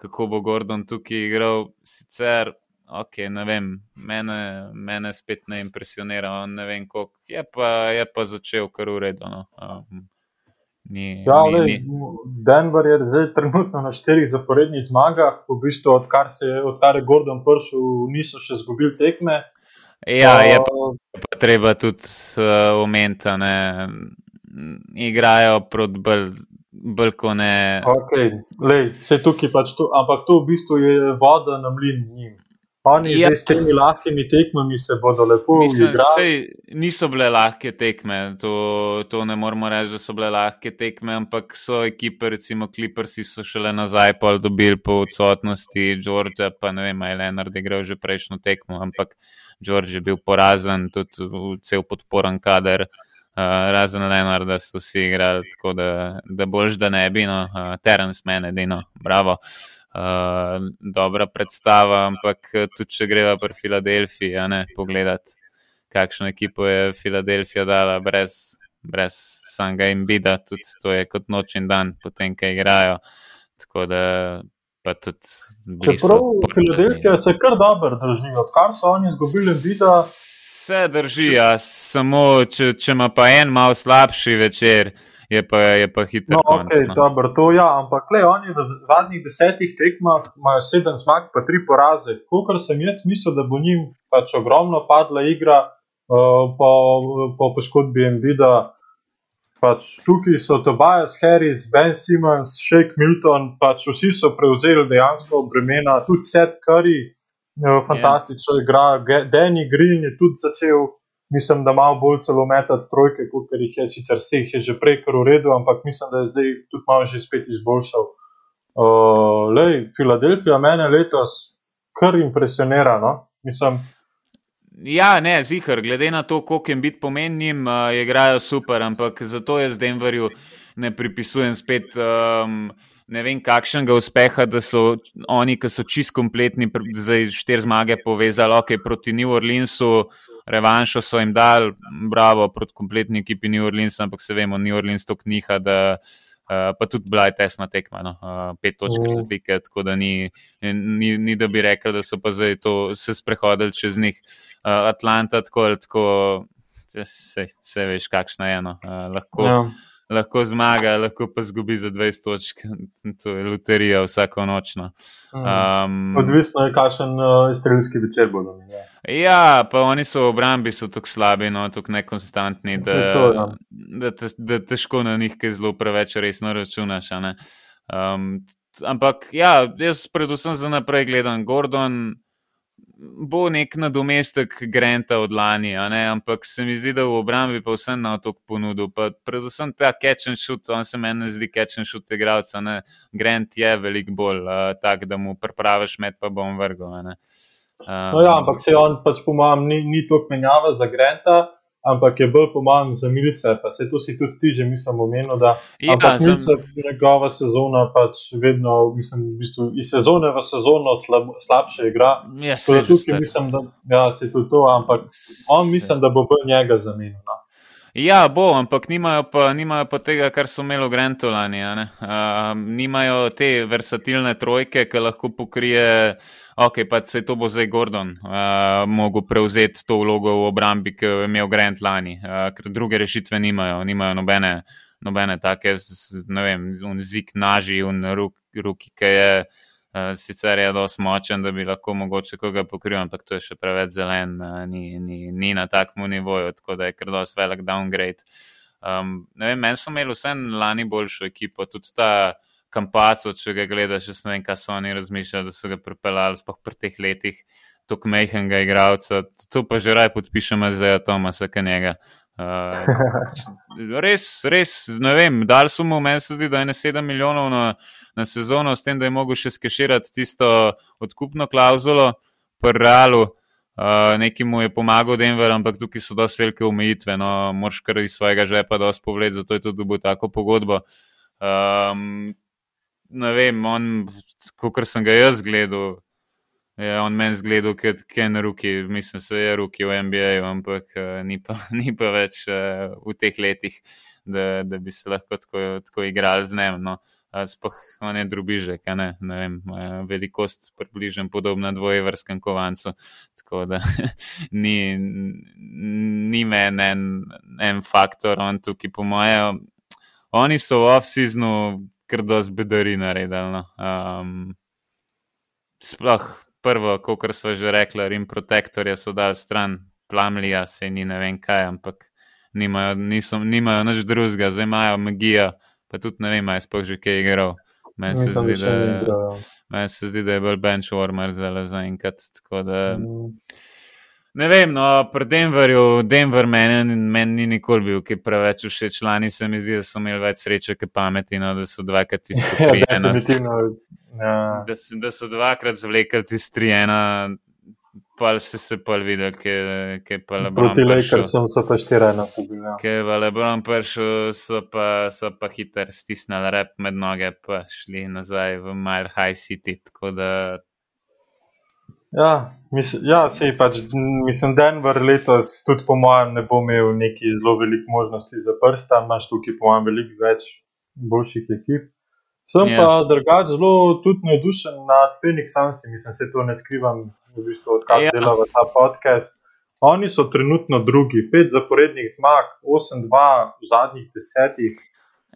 kako bo Gordon tukaj igral. Sicer, ok, ne vem, mene, mene spet ne impresionira, ne vem, koliko je pa, je pa začel kar uredno. No. Um, Ni, ja, ni, ni. Denver je zdaj trenutno na štirih zaporednih zmagah, v bistvu odkar, se, odkar je Gordon prišel, niso še izgubili tekme. Ja, je pa, pa treba tudi uh, omeniti, da igrajo proti Balkone. Okay. Lej, tukaj pač to, ampak to v bistvu je voda na mlin njim. Oni ja. s temi lahkimi tekmami se bodo lepo igrali. Niso bile lahke tekme, to, to ne moramo reči, da so bile lahke tekme, ampak so ekipe, recimo Clippersi, so šele nazaj pol dobili po odsotnosti Georgea, pa ne vem, ali je Leonard igral že prejšnjo tekmo, ampak George je bil porazen, tudi cel podporen kader. Uh, razen Leonard, da so vsi igrali, tako da, da boš, da ne bi, no, uh, Terence meni, edino, bravo. Uh, uh, dobra predstava, ampak tudi če greva pri Filadelfiji, ne pogledati, kakšno ekipo je Filadelfija dala brez, brez samega in bida, tudi to je kot noč in dan, potem, kaj igrajo. Tako da. Čeprav Filadelfija se kar dobro drži, odkar so oni izgubili vida. Se drži, ja, samo če, če ima pa en malo slabši večer, je pa, je pa hitro. No, konc, okay, no. dobro, to ja, ampak le oni v zadnjih desetih tekmah imajo sedem zmag, pa tri poraze. Kolikor sem jaz mislil, da bo njim pač ogromno padla igra uh, po, po poškodbi Mbida. Pač tukaj so Tobias Harris, Ben Simmons, Shake Milton, pač vsi so prevzeli dejansko bremena, tudi Seth Curry, eh, fantastično yeah. igra, Danny Green je tudi začel, mislim, da malo bolj celo metati trojke, kot jih je sicer vseh je že prej kar v redu, ampak mislim, da je zdaj tudi malo že spet izboljšal. Uh, lej, Filadelfija mene letos kar impresionira, no? mislim. Ja, ne, zihar, glede na to, koliko jim biti pomenim, uh, igrajo super, ampak zato jaz Denverju ne pripisujem spet. Um, Ne vem, kakšnega uspeha, da so oni, ki so čist kompletni, zdaj štiri zmage povezali, ok, proti New Orleansu, revanšo so jim dali, bravo, proti kompletni ekipi New Orleansa, ampak se vemo, New Orleans to kniha, da uh, Eh, pa tudi bila je tesna tekma, no? uh, pet točk mm. razlike, tako da ni, ni, ni da bi rekel, da so pa zdaj to se sprehodili čez njih. Uh, Atlanta, tako ali tako, se, se veš, kakšna je eno. Uh, lahko, ja. Lahko zmaga, lahko pa zgubi za 20 točk, to je loterija vsako nočno. Um, Odvisno je, kakšen uh, strelski večer bodo. Ja. Ja, pa oni so v obrambi, so tako slabi, no, tako nekonstantni, da, to, ja. da, te, da težko na njih kaj zelo preveč resno računaš. Um, ampak ja, jaz predvsem za naprej gledam Gordon. Bo nek nadomestek Granta od lani, ampak se mi zdi, da v obrambi pa vsem na otok ponudil. Pa predvsem ta catch and shoot, on se meni zdi catch and shoot igralca. Grant je veliko bolj uh, tak, da mu prepraviš med, pa bom. Uh, Um, no ja, ampak se on pač po mojem ni, ni toliko menjava za Granta, ampak je bolj po mojem za Milse. Pa se to si tudi ti že mislim omenil, da je ja, Milse sem... njegova sezona pač vedno, mislim, v bistvu iz sezone v sezono slab, slabše igra. Ja, se tukaj mislim, da ja, se tudi to, ampak on mislim, da bo bolj njega zamenil. No. Ja, bo, ampak nimajo pa, nimajo pa tega, kar so imeli v Grantolani. Uh, nimajo te versatilne trojke, ki lahko pokrije, ok, pa se to bo zdaj Gordon uh, mogel prevzeti to vlogo v obrambi, ki jo je imel Grant lani, uh, ker druge rešitve nimajo, nimajo nobene, nobene take, ne vem, zik naži in ruki, ki je. Uh, sicer je dosti močen, da bi lahko mogoče koga pokril, ampak to je še preveč zelen, uh, ni, ni, ni na takem nivoju, tako da je kar dosti velik downgrade. Um, vem, meni so imeli vse lani boljšo ekipo, tudi ta kampaco, če ga gledaš, jaz ne vem, kaj so oni razmišljali, da so ga pripeljali, spoh pri teh letih, tako mehkega igralca. To pa že raj podpišemo za Tomasa Kanjega. Uh, res, res, ne vem, dal so mu, meni se zdi, da je ne 7 milijonov na na sezono, s tem, da je mogel še skeširati tisto odkupno klauzulo, preralu. Uh, Nekaj mu je pomagal, Denver, ampak tukaj so dosti velike omejitve. No, Moš kar iz svojega žepa dosti pogled, zato je tudi dobil tako pogodbo. Um, ne vem, on, kot sem ga jaz gledal, je on meni zgledal, kot Ken Ruki, mislim, se je Ruki v NBA, ampak uh, ni, pa, ni pa več uh, v teh letih, da, da bi se lahko tako, tako igral z njim. No. Uh, sploh ne drubižek, ne, ne vem, velikost približno podobna dvojevrskem kovancu. Tako da ni, ni meni en, en faktor, on tukaj po moje. Oni so v off-seasonu kar dosti bedari naredili. No. Um, sploh prvo, kot smo že rekli, Rim Protectorja so dali stran, plamlija se ni ne vem kaj, ampak nimajo, niso, nimajo nič drugega, zdaj imajo magijo pa tudi ne vem, ali je sploh že kaj igral. Meni se, zdi, da, ja. men se zdi, da je bolj benchwarmer za enkrat. Mm. Ne vem, no, pri Denverju, Denver meni men ni nikoli bil, ki preveč všeč. Lani se mi zdi, da so imeli več sreče, kot pameti, no, da so dvakrat tisti tri ena. Ja. Da, da so dvakrat zvlekli tisti tri ena, pa si se pa videl, ki je pa Lebron. Proti Lakersom so pa štirajna so bili. Ja. Ki je Lebron prišel, so pa, so pa hiter stisnili rep med noge, pa šli nazaj v Mile High City. Da... Ja, mislim, ja, sej pač, mislim, Denver letos tudi po mojem ne bo imel neki zelo velik možnosti za prsta, imaš tukaj po mojem veliko več boljših ekip. Sem yeah. pa drugač zelo tudi navdušen nad Phoenix Suns, mislim, se to ne skrivam, v bistvu, odkar yeah. Ja. delam ta podcast. Oni so trenutno drugi, pet zaporednih zmag, 8-2 v zadnjih desetih.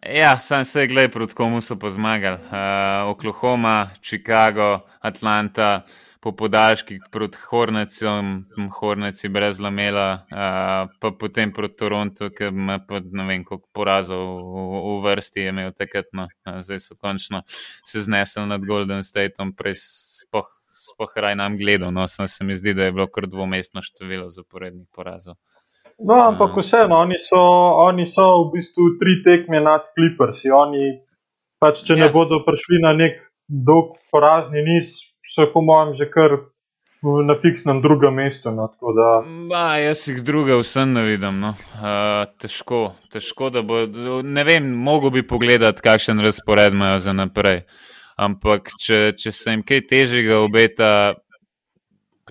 Ja, sam se gledaj, proti komu so pa zmagali. Uh, Oklahoma, Chicago, Atlanta, po podaljških proti Hornecom, Horneci brez lamela, uh, pa potem proti Torontu, ki ima pa ne vem, koliko porazov v, v vrsti je imel takrat. No. Uh, zdaj so končno se znesli nad Golden Stateom, prej spoh, spoh raj nam gledal. No, sem se mi zdi, da je bilo kar dvomestno število zaporednih porazov. No, ampak vseeno, oni so, oni so v bistvu tri tekme nad Clippersi. Oni, pač, če ja. ne bodo prišli na nek dolg porazni niz, so po mojem že kar na fiksnem drugem mestu. No, da... ba, jaz jih druge vsem ne vidim. No. Uh, težko, težko, da bo. Ne vem, mogo bi pogledati, kakšen razpored imajo za naprej. Ampak, če, če se jim kaj težjega obeta.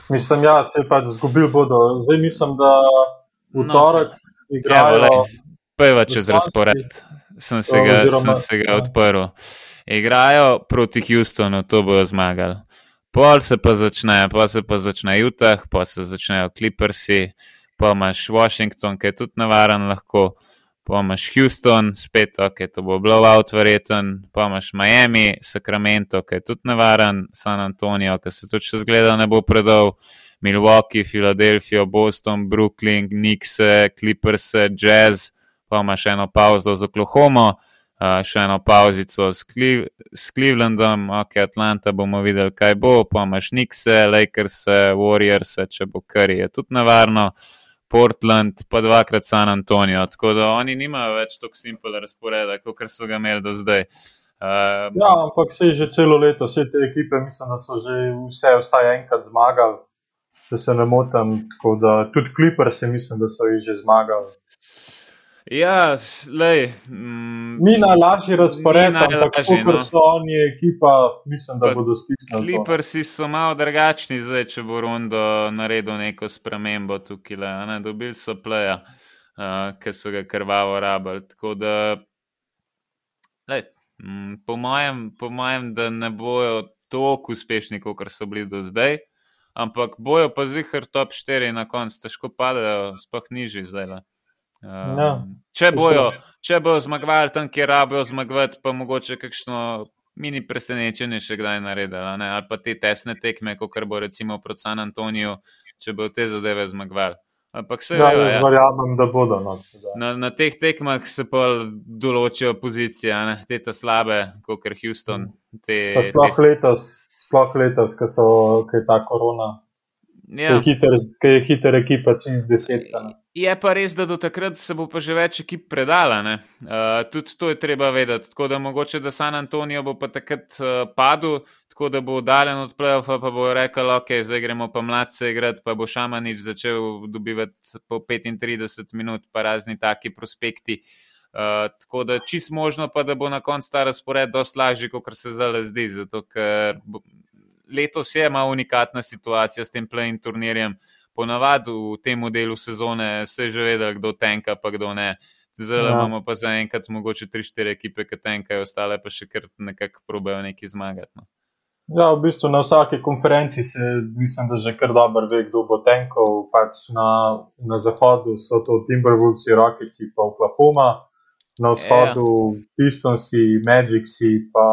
Mislim, ja, se je pač zgubil bodo. Zdaj mislim, da v no. torek no, igrajo. Peva čez razpored, sem se ga, oziroma, sem se ga ja. odprl. Igrajo proti Houstonu, to bojo zmagali. Pol se pa začne, pa se pa začne Utah, pa se začnejo Clippersi, pa imaš Washington, ki je tudi navaren lahko, pa imaš Houston, spet ok, to bo blowout verjeten, pa imaš Miami, Sacramento, ki je tudi navaren, San Antonijo, ki se tudi še zgleda ne bo predal, Milwaukee, Philadelphia, Boston, Brooklyn, Knicks, Clippers, Jazz, pa imaš eno pauzo z Oklahoma še eno pauzico s, Cleve s Clevelandom, ok, Atlanta bomo videli, kaj bo, pa imaš Nixe, Lakers, Warriors, če bo kar je tudi nevarno, Portland, pa dvakrat San Antonijo. Tako da oni nimajo več tako simpel razporeda, kot so ga imeli do zdaj. Uh, ja, ampak se je že celo leto, vse te ekipe, mislim, da so že vse vsaj enkrat zmagali, da se ne motim. Tudi Clippers, mislim, da so jih že zmagali. Ja, lej, mm, ni najlažji razpored, ampak ker no. so oni ekipa, mislim, da pa, bodo stisnili. Kliprsi so malo drugačni, zdaj, če bo Rondo naredil neko spremembo tukaj. Le, ne, dobili so pleja, uh, ki so ga krvavo rabili. Tako da, lej, mm, po, mojem, po mojem, da ne bojo tako uspešni, kot so bili do zdaj. Ampak bojo pa zihar top 4 na koncu, težko padajo, sploh nižji zdaj. Le. Um, ja. če, bojo, če bojo zmagovali tam, kjer rabijo zmagovati, pa mogoče kakšno mini presenečenje še kdaj naredili, ali pa te tesne tekme, kot bo recimo proti San Antoniju, če bojo te zadeve zmagovali. Ampak se ja, ja. verjamem, da bodo. No, na, na teh tekmah se pa določijo pozicije, ne? te ta slabe, kot je Houston. Te, sploh, te... Letos, sploh letos, ko je ta korona. Ja. Ki je hiter ekipa, čez deset. Je pa res, da do takrat se bo pa že več ekip predala. Uh, tudi to je treba vedeti. Tako da mogoče, da San Antonijo bo pa takrat uh, padel, tako da bo oddaljen od play-offa, pa bo rekel, ok, zdaj gremo pa mladce igrati, pa bo Šamanič začel dobivati po 35 minut, pa razni taki prospekti. Uh, tako da čist možno pa, da bo na koncu ta razpored dosti lažji, kot se zdaj zdi. Zato, ker letos je malo unikatna situacija s tem play-in turnirjem. Ponavadi v tem modelu sezone se že vedel, kdo tenka, pa kdo ne. Zdaj ja. imamo pa zaenkrat mogoče 3-4 ekipe, ki tenkajo, ostale pa še kar nekako probejo neki zmagati. No. Ja, v bistvu na vsaki konferenci se mislim, da že kar dobro ve, kdo bo tenkal. Pač na, na zahodu so to Timberwolves, Rockets, pa Oklahoma, na vzhodu ja. Pistonsi, Magicsi, pa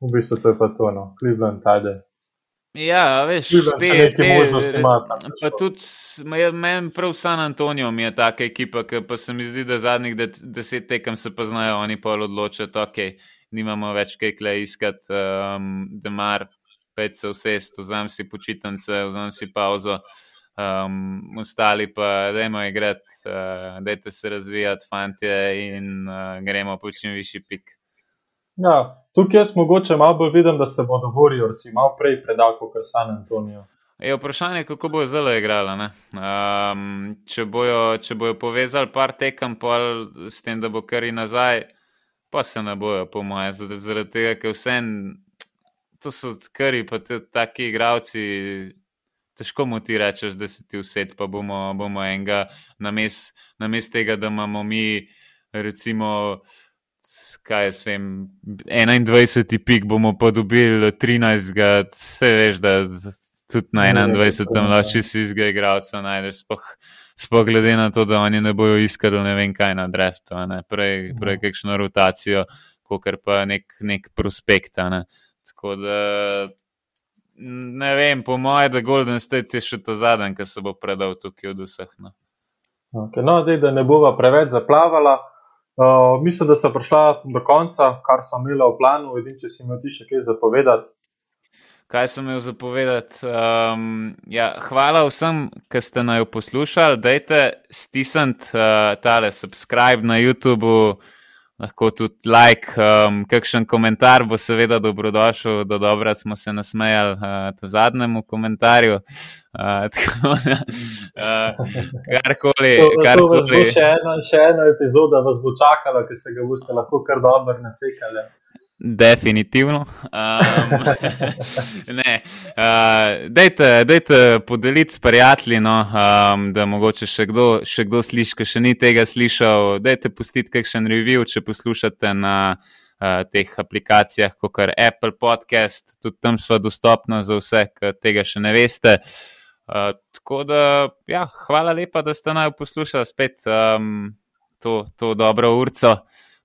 v bistvu to je pa to, no, Cleveland, ajde. Ja, veš, te neke možnosti ima. Pa tudi meni prav San Antonijo je taka ekipa, ki pa se mi zdi, da zadnjih deset tekem se pa znajo oni pa odločiti, ok, nimamo več kaj kle iskati, um, da mar, pet se vse, vzam si počitnice, vzam si pauzo, um, ostali pa dajmo igrati, uh, dajte se razvijati, fantje, in uh, gremo po čim višji pik. Ja, tukaj jaz mogoče malo bolj vidim, da se bodo Warriorsi malo prej predali kot San Antonijo. Je vprašanje, kako bojo zelo igrali. Um, če, bojo, če bojo povezali par tekem, pa s tem, da bo kar in nazaj, pa se ne bojo, po mojem, zaradi, tega, ker vse to so kari, pa te taki igravci. Težko mu ti rečeš, da si ti vse, pa bomo, bomo enega, namest names tega, da imamo mi, recimo, kaj jaz vem, 21. pik bomo pa dobili 13. Vse veš, da tudi na 21. lahko si iz igralca najdeš. Spoh, Sploh glede na to, da oni ne bojo iskali ne vem kaj na draftu, prej, prej Mhm. kakšno rotacijo, kot pa nek, nek prospekt. Ne. Tako da ne vem, po mojem, da Golden State je še ta zadnji, ki se bo predal tukaj od vseh. No. Okay, no, zdaj, da ne bova preveč zaplavala. Uh, mislim, da so prišla do konca, kar so imeli v planu. Edin, če si imel ti še kaj zapovedati. Kaj sem imel zapovedati? Um, ja, hvala vsem, ki ste naj poslušali. Dajte stisniti uh, tale subscribe na YouTubu, lahko tudi like, um, kakšen komentar bo seveda dobrodošel. Do dobra smo se nasmejali uh, zadnjemu komentarju. Uh, tako uh, karkoli. To, to karkoli. še ena, še ena epizoda vas bo čakala, ki se ga boste lahko kar dobro nasekali. Definitivno. Um, ne, uh, dejte, dejte podeliti s prijatelji, no, um, da mogoče še kdo, še kdo sliši, ki še ni tega slišal. Dejte pustiti kakšen review, če poslušate na uh, teh aplikacijah, kot je Apple Podcast, tudi tam so dostopna za vse, ki tega še ne veste. Uh, tako da, ja, hvala lepa, da ste naj poslušali spet um, to, to dobro urco,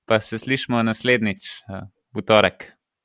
pa se slišmo naslednjič. Uh, v torek.